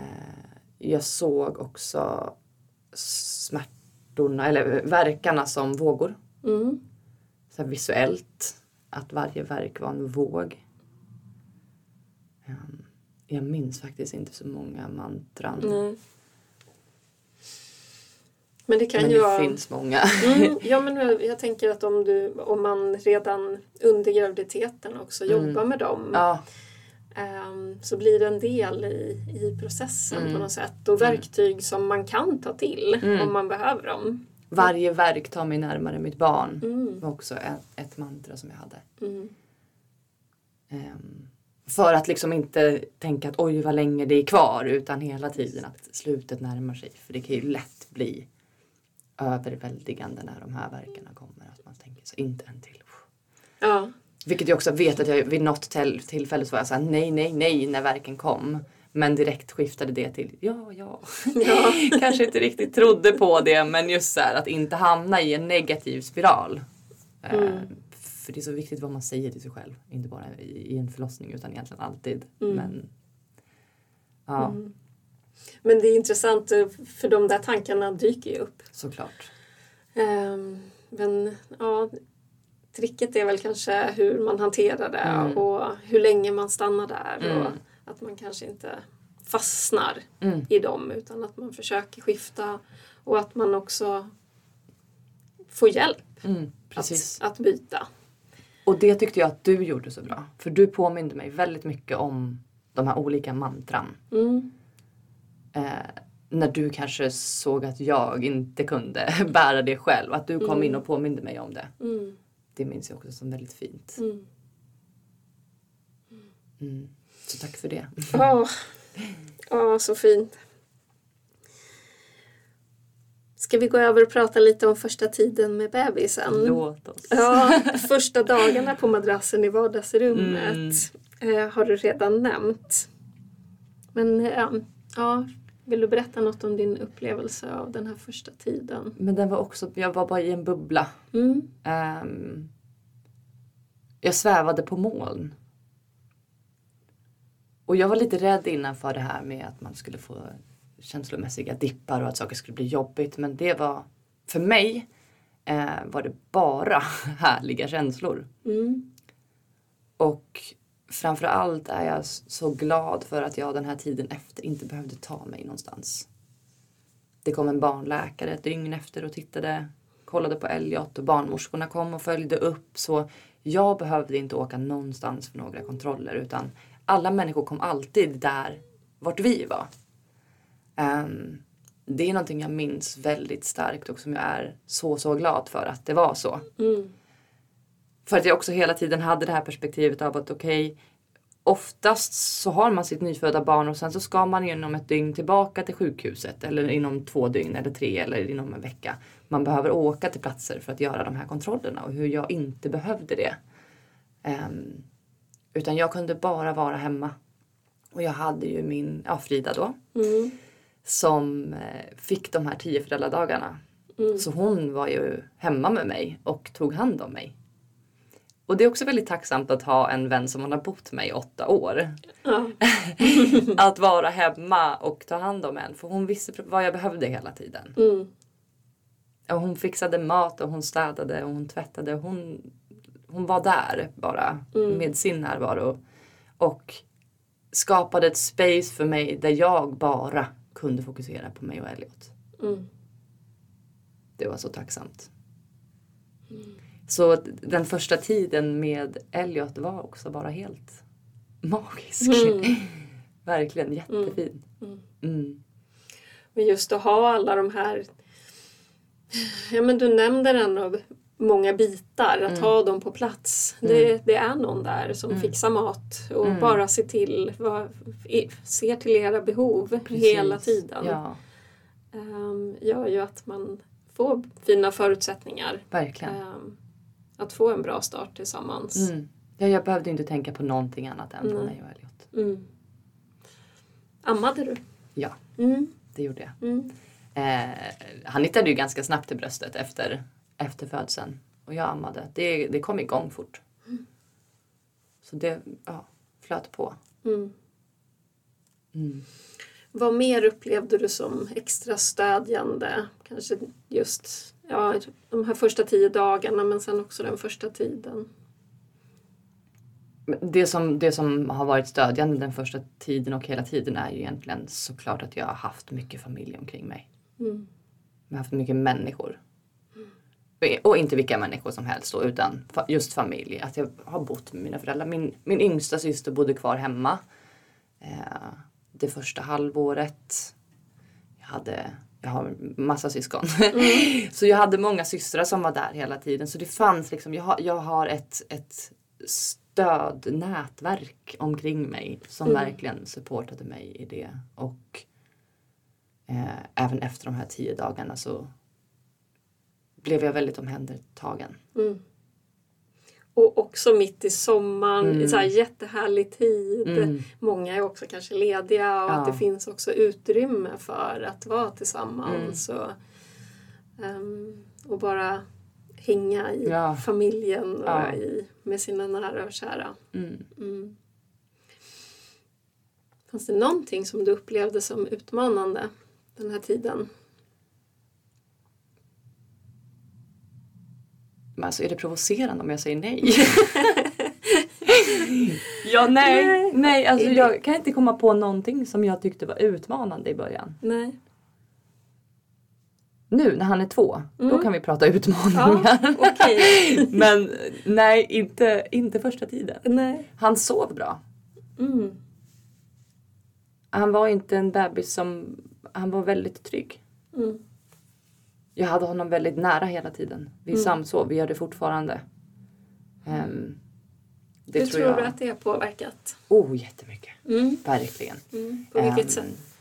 jag såg också smärtorna, eller verkarna som vågor. Mm. Så visuellt, att varje verk var en våg. Um, jag minns faktiskt inte så många mantran. Nej. Men det kan men ju det vara... finns många. Mm, ja men jag tänker att om, du, om man redan under graviditeten också mm. jobbar med dem ja. um, så blir det en del i, i processen mm. på något sätt och verktyg som man kan ta till mm. om man behöver dem. Varje verk tar mig närmare mitt barn mm. var också ett, ett mantra som jag hade. Um, för att liksom inte tänka att oj vad länge det är kvar utan hela tiden att slutet närmar sig. För det kan ju lätt bli överväldigande när de här verkarna kommer. Att man tänker så inte en till. Ja. Vilket jag också vet att jag vid något tillfälle så var jag såhär nej, nej, nej när verken kom. Men direkt skiftade det till ja, ja. ja. Kanske inte riktigt trodde på det men just så här, att inte hamna i en negativ spiral. Mm. För det är så viktigt vad man säger till sig själv. Inte bara i, en förlossning utan egentligen alltid. Mm. Men ja. Mm. Men det är intressant eh, för de där tankarna dyker ju upp. Såklart. Um, men ja, tricket är väl kanske hur man hanterar det mm. och hur länge man stannar där. Mm. Och att man kanske inte fastnar mm. i dem utan att man försöker skifta och att man också får hjälp mm, att, att byta. Och det tyckte jag att du gjorde så bra. För du påminde mig väldigt mycket om de här olika mantran. Mm eh, när du kanske såg att jag inte kunde bära det själv. Att du kom mm. in och påminde mig om det. Mm. Det minns jag också som väldigt fint. Mm. mm. Så tack för det. Ja, oh. oh, så fint. Ska vi gå över och prata lite om första tiden med bebisen? Låt oss. Ja, första dagarna på madrassen i vardagsrummet mm. eh, har du redan nämnt. Men eh, ja, vill du berätta något om din upplevelse av den här första tiden? Men den var också, jag var bara i en bubbla. Mm. Um, jag svävade på moln. Och jag var lite rädd innan för det här med att man skulle få känslomässiga dippar och att saker skulle bli jobbigt. Men det var, för mig eh, var det bara härliga känslor. Mm. Och framförallt är jag så glad för att jag den här tiden efter inte behövde ta mig någonstans. Det kom en barnläkare ett dygn efter och tittade, kollade på Elliot och barnmorskorna kom och följde upp. Så jag behövde inte åka någonstans för några kontroller utan alla människor kom alltid där vart vi var. Um, det är någonting jag minns väldigt starkt och som jag är så, så glad för att det var så. Mm. För att jag också hela tiden hade det här perspektivet av att okej, okay, oftast så har man sitt nyfödda barn och sen så ska man inom ett dygn tillbaka till sjukhuset eller inom två dygn eller tre eller inom en vecka. Man behöver åka till platser för att göra de här kontrollerna och hur jag inte behövde det. Um, utan jag kunde bara vara hemma. Och jag hade ju min, ja Frida då, mm. Som eh, fick de här tio föräldradagarna. Mm. Så hon var ju hemma med mig och tog hand om mig. Och det är också väldigt tacksamt att ha en vän som man har bott med i åtta år. Ja. att vara hemma och ta hand om en. För hon visste vad jag behövde hela tiden. Mm. Och hon fixade mat och hon städade och hon tvättade. Hon, hon var där bara mm. med sin närvaro. Och skapade ett space för mig där jag bara kunde fokusera på mig och Elliot. Mm. Det var så tacksamt. Mm. Så den första tiden med Elliot var också bara helt magisk. Mm. Verkligen jättefin. Mm. Mm. Men just att ha alla de här Ja men du nämnde ändå många bitar, att Mm. ha dem på plats. Det, det är någon där som fixar mat och Mm. bara ser till, vad, ser till era behov hela Precis. tiden. Ja, Ehm, gör ju att man får fina förutsättningar verkligen. ehm, att få en bra start tillsammans. Mm. Ja, jag behövde inte tänka på någonting annat än på mig och Elliot. Mm. Ammade du? Ja, Mm. det gjorde jag. Mm. Eh, han hittade ju ganska snabbt till bröstet efter, efter födseln. Och jag ammade. Det, det kom igång fort. Så det ja, flöt på. Mm. Mm. Vad mer upplevde du som extra stödjande? Kanske just ja, de här första tio dagarna men sen också den första tiden. Det som, det som har varit stödjande den första tiden och hela tiden är ju egentligen såklart att jag har haft mycket familj omkring mig. Mm. Jag har haft mycket människor. Och inte vilka människor som helst då, utan just familj. Att jag har bott med mina föräldrar. Min, min yngsta syster bodde kvar hemma. Eh, det första halvåret. Jag hade, jag har massa syskon. så jag hade många systrar som var där hela tiden. Så det fanns liksom, jag har, jag har ett, ett stödnätverk omkring mig som Mm. verkligen supportade mig i det. Och eh, även efter de här tio dagarna så blev jag väldigt omhändertagen. Mm. Och också mitt i sommaren, Mm. i så här jättehärlig tid. Mm. Många är också kanske lediga och Ja. att det finns också utrymme för att vara tillsammans. Mm. Och, ehm, och bara hänga i Ja. familjen och Ja. i, med sina nära och kära. Mm. Mm. Fanns det någonting som du upplevde som utmanande den här tiden? Men alltså är det provocerande om jag säger nej? ja, nej. Nej. Nej, alltså jag kan inte komma på någonting som jag tyckte var utmanande i början. Nej. Nu när han är två, då Mm. kan vi prata utmaningar. Ja, okej. Men nej, inte, inte första tiden. Nej. Han sov bra. Mm. Han var inte en bebis som... Han var väldigt trygg. Mm. Jag hade honom väldigt nära hela tiden. Vi Mm. samsov, vi gör det fortfarande. Ehm, det Hur tror jag... du att det har påverkat? Oh, jättemycket. Mm. Verkligen. Mm. På vilket Ehm, sätt?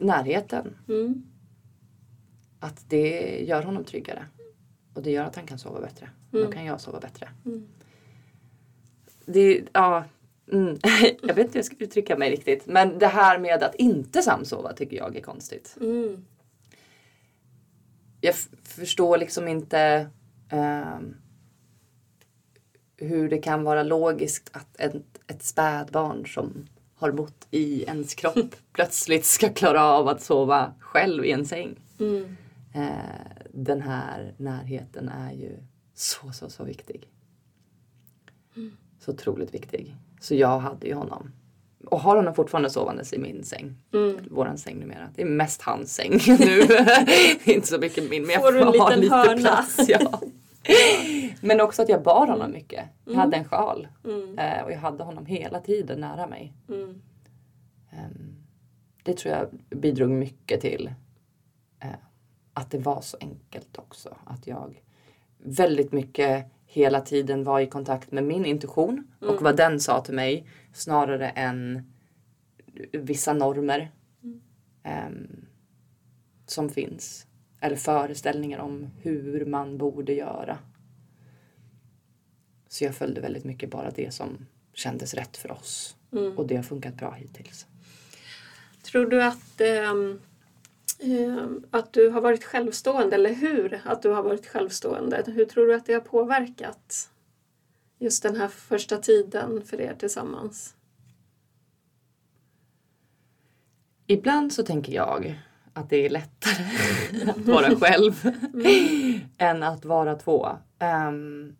Närheten. Mm. Att det gör honom tryggare. Och det gör att han kan sova bättre. Mm. Då kan jag sova bättre. Mm. Det, ja, mm. jag vet inte hur jag ska uttrycka mig riktigt. Men det här med att inte samsova tycker jag är konstigt. Mm. Jag förstår liksom inte ehm, hur det kan vara logiskt att ett, ett spädbarn som har bott i ens kropp plötsligt ska klara av att sova själv i en säng. Mm. Eh, den här närheten är ju så, så, så viktig. Så otroligt viktig. Så jag hade ju honom. Och har honom fortfarande sovandes i min säng. Mm. Våran säng numera. Det är mest hans säng nu. det är inte så mycket min. Men jag Får du en liten lite hörna? plats. Ja. men också att jag bar honom mycket. Jag Mm. hade en sjal. Mm. Eh, och jag hade honom hela tiden nära mig. Mm. Ehm, Det tror jag bidrog mycket till eh, att det var så enkelt också. Att jag väldigt mycket hela tiden var i kontakt med min intuition och vad den sa till mig snarare än vissa normer ehm, som finns. Eller föreställningar om hur man borde göra. Så jag följde väldigt mycket bara det som kändes rätt för oss. Mm. Och det har funkat bra hittills. Tror du att, ehm, att du har varit självstående, eller hur att du har varit självstående? Hur tror du att det har påverkat just den här första tiden för er tillsammans? Ibland så tänker jag att det är lättare att vara själv än att vara två. Ehm,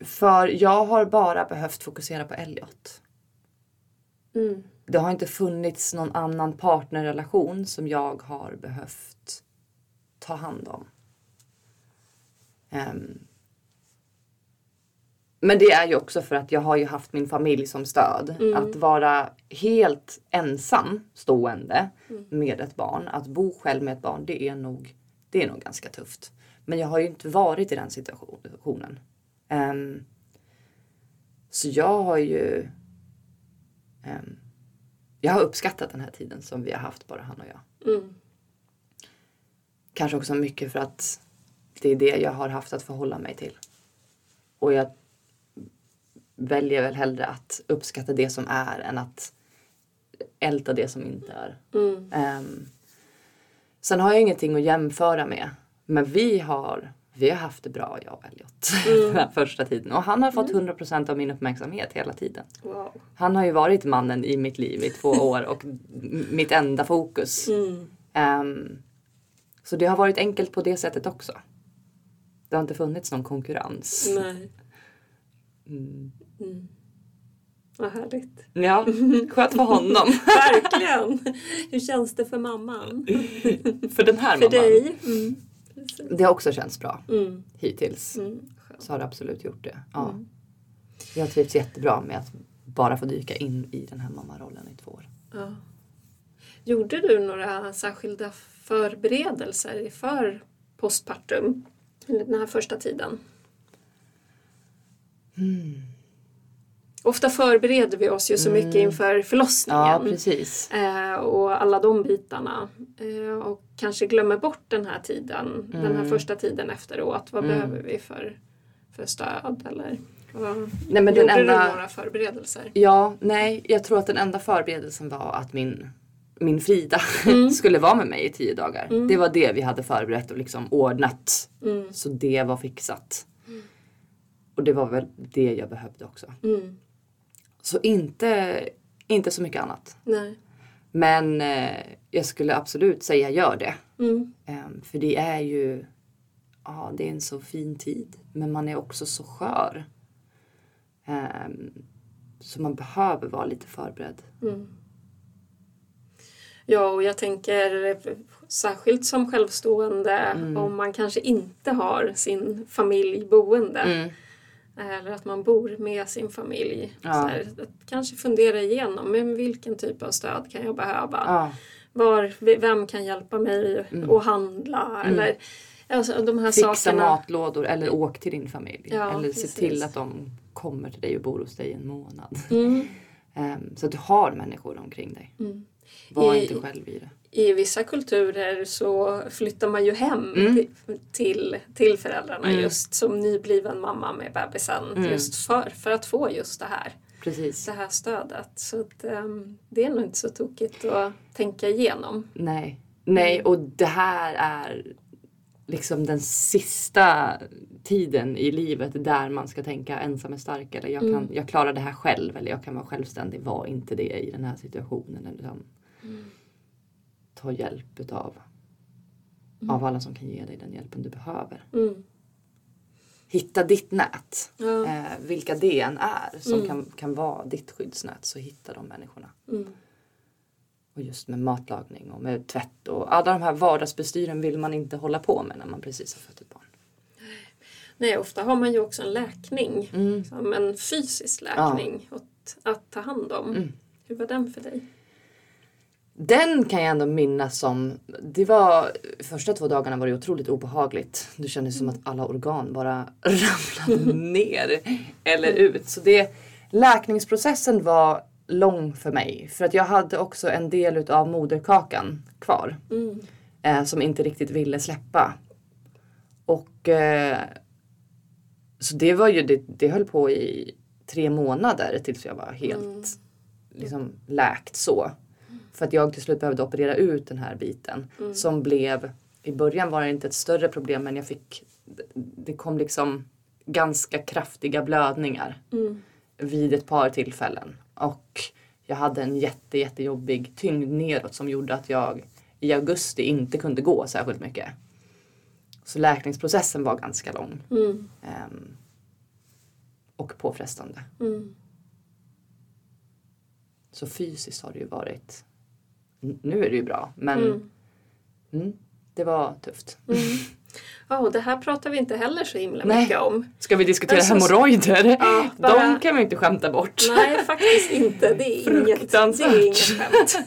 för jag har bara behövt fokusera på Elliot. Mm. Det har inte funnits någon annan partnerrelation som jag har behövt ta hand om. Ehm, men det är ju också för att jag har ju haft min familj som stöd. Mm. Att vara helt ensam stående med ett barn, att bo själv med ett barn, det är nog, det är nog ganska tufft. Men jag har ju inte varit i den situationen. Ehm, så jag har ju ehm, jag har uppskattat den här tiden som vi har haft bara han och jag. Mm. Kanske också mycket för att det är det jag har haft att förhålla mig till. Och jag väljer väl hellre att uppskatta det som är än att älta det som inte är. Mm. Ehm, sen har jag ingenting att jämföra med. Men vi har, vi har haft det bra jag och Elliot den här första tiden. Och han har fått 100% av min uppmärksamhet hela tiden. Wow. Han har ju varit mannen i mitt liv i två år och mitt enda fokus. Mm. Ehm, så det har varit enkelt på det sättet också. Det har inte funnits någon konkurrens. Nej. Mm. Mm. Vad härligt. Ja, skönt för honom. Verkligen. Hur känns det för mamman? för den här För mamman. dig? Mm. Det har också känts bra Mm. hittills. Mm. Så har det absolut gjort det. Ja. Mm. Jag har trivts jättebra med att bara få dyka in i den här mammarollen i två år. Ja. Gjorde du några särskilda förberedelser för postpartum? Den här första tiden? Ofta förbereder vi oss ju så mycket inför förlossningen. Ja, precis. Eh, och alla de bitarna. Eh, och kanske glömmer bort den här tiden, den Mm. här första tiden efteråt. Vad behöver vi för, för stöd? Eller, vad, Nej, men den gjorde enda- du några förberedelser? Ja, nej, jag tror att den enda förberedelsen var att min, min Frida Mm. skulle vara med mig i tio dagar. Det var det vi hade förberett och liksom ordnat. Mm. Så det var fixat. Och det var väl det jag behövde också. Mm. Så inte, inte så mycket annat. Nej. Men eh, jag skulle absolut säga gör det. Mm. Ehm, för det är ju, ja det är en så fin tid. Men man är också så skör. Ehm, så man behöver vara lite förberedd. Ja, och jag tänker särskilt som självstående Mm. om man kanske inte har sin familj boende. Mm. Eller att man bor med sin familj. Ja. Här, att kanske fundera igenom men vilken typ av stöd kan jag behöva? Ja, Var, vem kan hjälpa mig att handla? Eller alltså, de här Mm. fixa sakerna. matlådor eller åk till din familj. Ja, eller precis. se till att de kommer till dig och bor hos dig en månad. Mm. Ehm, så att du har människor omkring dig. Mm. Var I- inte själv i det. I vissa kulturer så flyttar man ju hem Mm. till, till, föräldrarna Mm. just som nybliven mamma med bebisen. Mm. Just för, för att få just det här, Precis. det här stödet. Så att, ehm, det är nog inte så tokigt att tänka igenom. Nej. Nej, och det här är liksom den sista tiden i livet där man ska tänka ensam är stark eller jag, kan, jag klarar det här själv eller jag kan vara självständig. Var inte det i den här situationen. Eller liksom, Ta hjälp utav av alla som kan ge dig den hjälpen du behöver. Mm. Hitta ditt nät. Ja. Eh, vilka det än är som kan, kan vara ditt skyddsnät så hitta de människorna. Mm. Och just med matlagning och med tvätt och alla de här vardagsbestyren vill man inte hålla på med när man precis har fött ett barn. Nej, ofta har man ju också en läkning. Mm. Som en fysisk läkning att, att ta hand om. Mm. Hur var den för dig? Den kan jag ändå minnas som, det var, första två dagarna var det otroligt obehagligt. Det kändes som att alla organ bara ramlade ner eller ut. Så det, läkningsprocessen var lång för mig. För att jag hade också en del utav moderkakan kvar. Mm. eh, som inte riktigt ville släppa. Och eh, så det var ju, det, det höll på i tre månader tills jag var helt liksom läkt så. För att jag till slut behövde operera ut den här biten som blev, i början var det inte ett större problem men jag fick, det kom liksom ganska kraftiga blödningar Mm. vid ett par tillfällen. Och jag hade en jätte, jättejobbig tyngd neråt som gjorde att jag i augusti inte kunde gå särskilt mycket. Så läkningsprocessen var ganska lång. Mm. ehm, och påfrestande. Mm. Så fysiskt har det ju varit, nu är det ju bra men Mm. mm, det var tufft. Mm. Ja, och det här pratar vi inte heller så himla Nej. mycket om. Ska vi diskutera så... hemorrojder? Ja, bara... De kan vi inte skämta bort. Nej, faktiskt inte. Det är inget, det är inget skämt.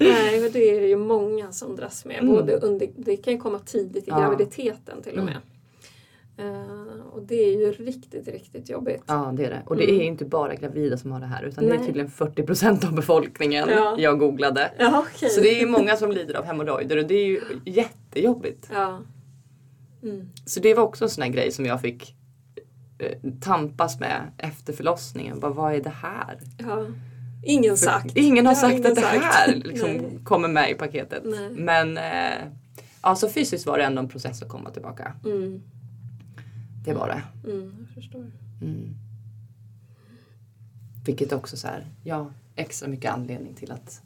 Nej, men det är ju många som dras med. Mm. Både under, det kan ju komma tidigt i ja. graviditeten till och med. Uh, och det är ju riktigt, riktigt jobbigt. Ja, det är det. Och det mm. är inte bara gravida som har det här utan Nej. det är tydligen 40 procent av befolkningen ja. jag googlade. Ja, okay. Så det är många som lider av hemorrojder och det är ju jättejobbigt. Ja. Mm. Så det var också en sån här grej som jag fick eh, tampas med efter förlossningen. Bara, vad är det här? Ja. Ingen För sagt. Ingen har sagt ingen att det här liksom kommer med i paketet. Nej. Men eh, alltså fysiskt var det ändå en process att komma tillbaka. Mm. Det var det. Mm, jag förstår. Mm. Vilket också så här, ja, extra mycket anledning till att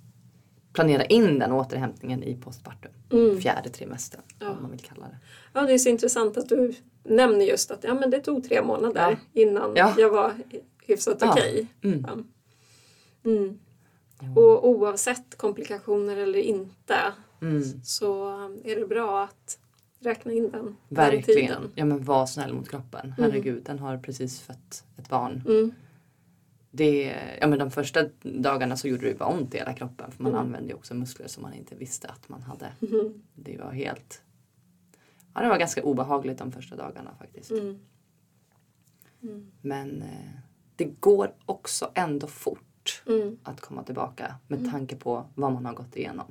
planera in den återhämtningen i postpartum. Mm. Fjärde trimestern, ja. om man vill kalla det. Ja, det är så intressant att du nämner just att ja, men det tog tre månader ja. innan ja. jag var hyfsat okej. Okay. Mm. Mm. Och oavsett komplikationer eller inte mm. så är det bra att räkna in den, Verkligen. den. Ja men var snäll mot kroppen. Mm. Herregud, den har precis fött ett barn. Mm. Det, ja, men de första dagarna så gjorde det bara ont i hela kroppen för man mm. använde också muskler som man inte visste att man hade. Mm. Det var helt... Ja, det var ganska obehagligt de första dagarna faktiskt. Mm. Mm. Men eh, det går också ändå fort att komma tillbaka med tanke på vad man har gått igenom.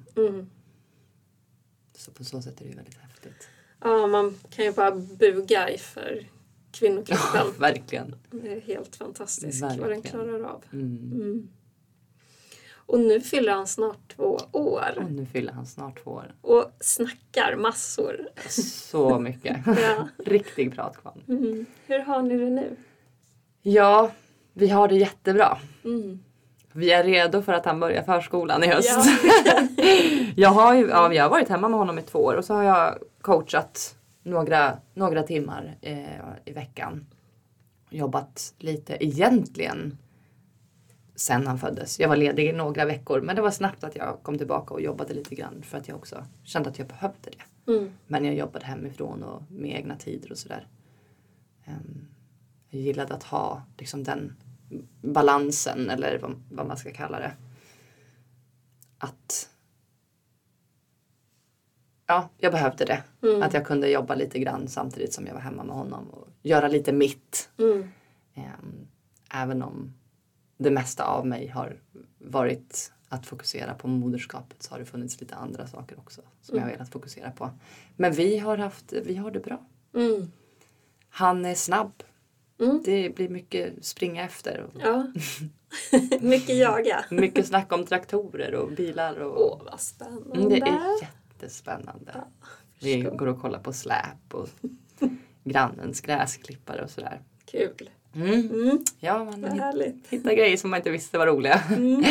Så på så sätt är det väldigt häftigt. Ja, man kan ju bara buga inför kvinnokroppen. Ja, verkligen. Det är helt fantastiskt verkligen. vad den klarar av. Mm. Mm. Och nu fyller han snart två år. Och nu fyller han snart två år. Och snackar massor. Så mycket. ja. Riktig pratkvarn. Mm. Hur har ni det nu? Ja, vi har det jättebra. Mm. Vi är redo för att han börjar förskolan i höst. Ja. jag, har ju, ja, jag har varit hemma med honom i två år och så har jag coachat några, några timmar eh, i veckan. Jobbat lite egentligen sen han föddes. Jag var ledig i några veckor men det var snabbt att jag kom tillbaka och jobbade lite grann för att jag också kände att jag behövde det. Mm. Men jag jobbade hemifrån och med egna tider och sådär. Um, jag gillade att ha liksom den balansen eller vad, vad man ska kalla det. Att ja, jag behövde det. Mm. Att jag kunde jobba lite grann samtidigt som jag var hemma med honom och göra lite mitt. Mm. Um, även om det mesta av mig har varit att fokusera på moderskapet så har det funnits lite andra saker också som mm. jag velat fokusera på. Men vi har, haft, vi har det bra. Mm. Han är snabb. Mm. Det blir mycket springa efter. Och ja. mycket jaga. mycket snack om traktorer och bilar. Och... Åh, vad spännande. Mm, det är jättespännande. Ja, vi går och kollar på släp och grannens gräsklippare och sådär. Kul. Mm. Mm. Ja, man hittar grejer som man inte visste var roliga. Mm.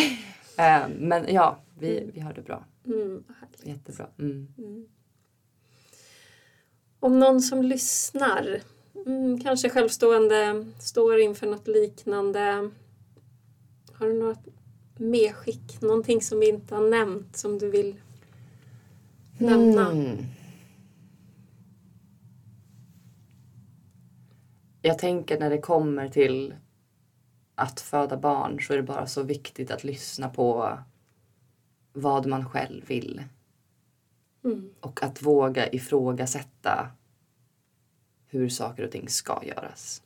Eh, men ja, vi, vi har det bra. Mm, Jättebra. Mm. Mm. Om någon som lyssnar, mm, kanske självstående, står inför något liknande. Har du något medskick? Någonting som vi inte har nämnt som du vill nämna? Mm. Jag tänker när det kommer till att föda barn så är det bara så viktigt att lyssna på vad man själv vill. Mm. Och att våga ifrågasätta hur saker och ting ska göras.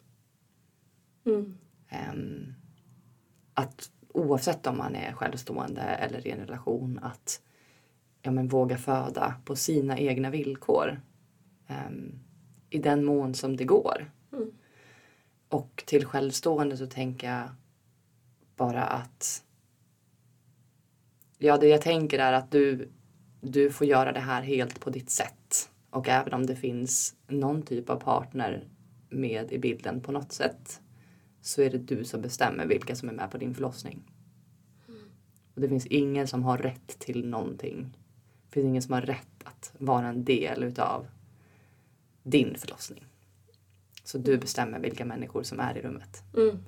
Mm. Um, att oavsett om man är självstående eller i en relation att ja, men våga föda på sina egna villkor. Um, I den mån som det går. Mm. Och till självstående så tänker jag bara att Ja, det jag tänker är att du, du får göra det här helt på ditt sätt. Och även om det finns någon typ av partner med i bilden på något sätt så är det du som bestämmer vilka som är med på din förlossning. Mm. Och det finns ingen som har rätt till någonting. Det finns ingen som har rätt att vara en del utav din förlossning. Så du bestämmer vilka människor som är i rummet. Mm.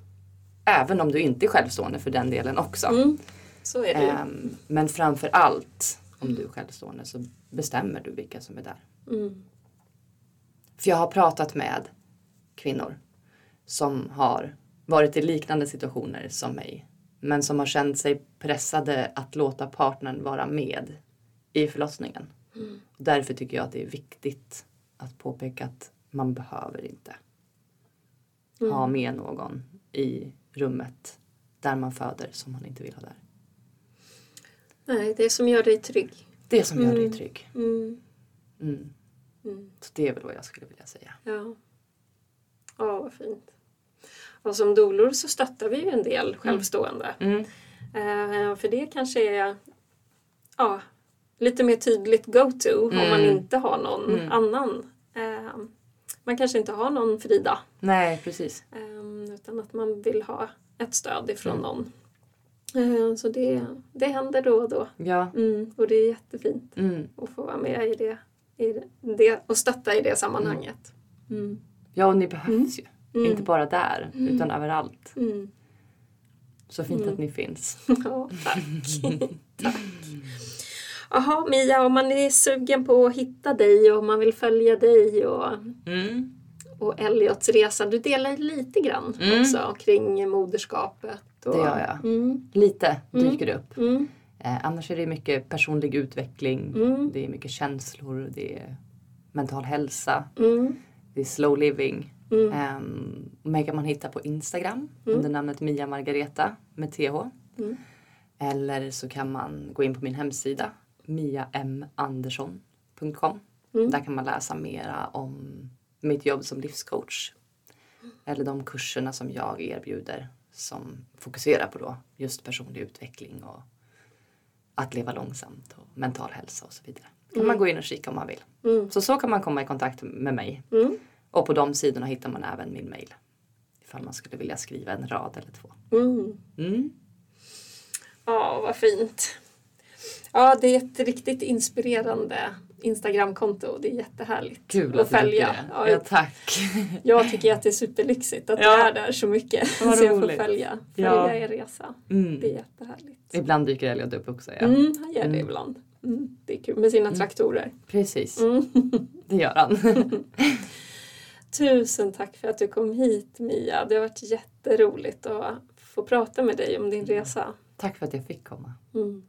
Även om du inte är självstående för den delen också. Mm. Så är det um, Men framför allt om du är självstående så bestämmer du vilka som är där. Mm. För jag har pratat med kvinnor som har varit i liknande situationer som mig. Men som har känt sig pressade att låta partnern vara med i förlossningen. Mm. Därför tycker jag att det är viktigt att påpeka att man behöver inte Mm. ha med någon i rummet där man föder som man inte vill ha där. Nej, det som gör dig trygg. Det som gör dig Mm. trygg. Mm. Mm. Mm. Så det är väl vad jag skulle vilja säga. Ja. Ja, vad fint. Och som dolor så stöttar vi ju en del självstående. Mm. Eh, för det kanske är ja, lite mer tydligt go-to om Mm. man inte har någon Mm. annan. Eh, man kanske inte har någon Frida. Nej, precis. eh, utan att man vill ha ett stöd ifrån Mm. någon. Eh, så det, det händer då och då. Ja. Mm, och det är jättefint Mm. att få vara med i det, i det och stötta i det sammanhanget. Mm. Ja, och ni behövs ju. Mm. Inte bara där, Mm. utan överallt. Mm. Så fint Mm. att ni finns. Ja, tack. tack. Jaha Mia, om man är sugen på att hitta dig och om man vill följa dig och, Mm. Och Elliots resa. Du delar lite grann Mm. också kring moderskapet. Och, Det gör jag. Mm, Lite Mm. dyker det upp. mm, Eh, annars är det mycket personlig utveckling. Mm. Det är mycket känslor. Det är mental hälsa. Det är slow living. mm, Um, mig kan man hitta på Instagram Mm. under namnet Mia Margareta med TH. Mm. Eller så kan man gå in på min hemsida miamandersson.com. Mm. Där kan man läsa mera om mitt jobb som livscoach. Eller de kurserna som jag erbjuder som fokuserar på då just personlig utveckling och att leva långsamt och mental hälsa och så vidare. kan man gå in och kika om man vill. mm, Så så kan man komma i kontakt med mig. mm, Och på de sidorna hittar man även min mail. Ifall man skulle vilja skriva en rad eller två. mm. Mm. Ja, vad fint. Ja, det är ett riktigt inspirerande Instagramkonto. Det är jättehärligt Kul att följa. det. Ja, Ja, tack. Jag tycker att det är superlyxigt att Ja. du är där så mycket. Så jag får följa, följa Ja. er resa. Mm. Det är jättehärligt. Ibland dyker Elliot upp också. Ja. Mm, han gör det Mm. ibland. Mm, det är kul med sina traktorer. Precis, Mm. det gör han. Tusen tack för att du kom hit Mia. Det har varit jätteroligt att få prata med dig om din resa. tack för att jag fick komma. Mm.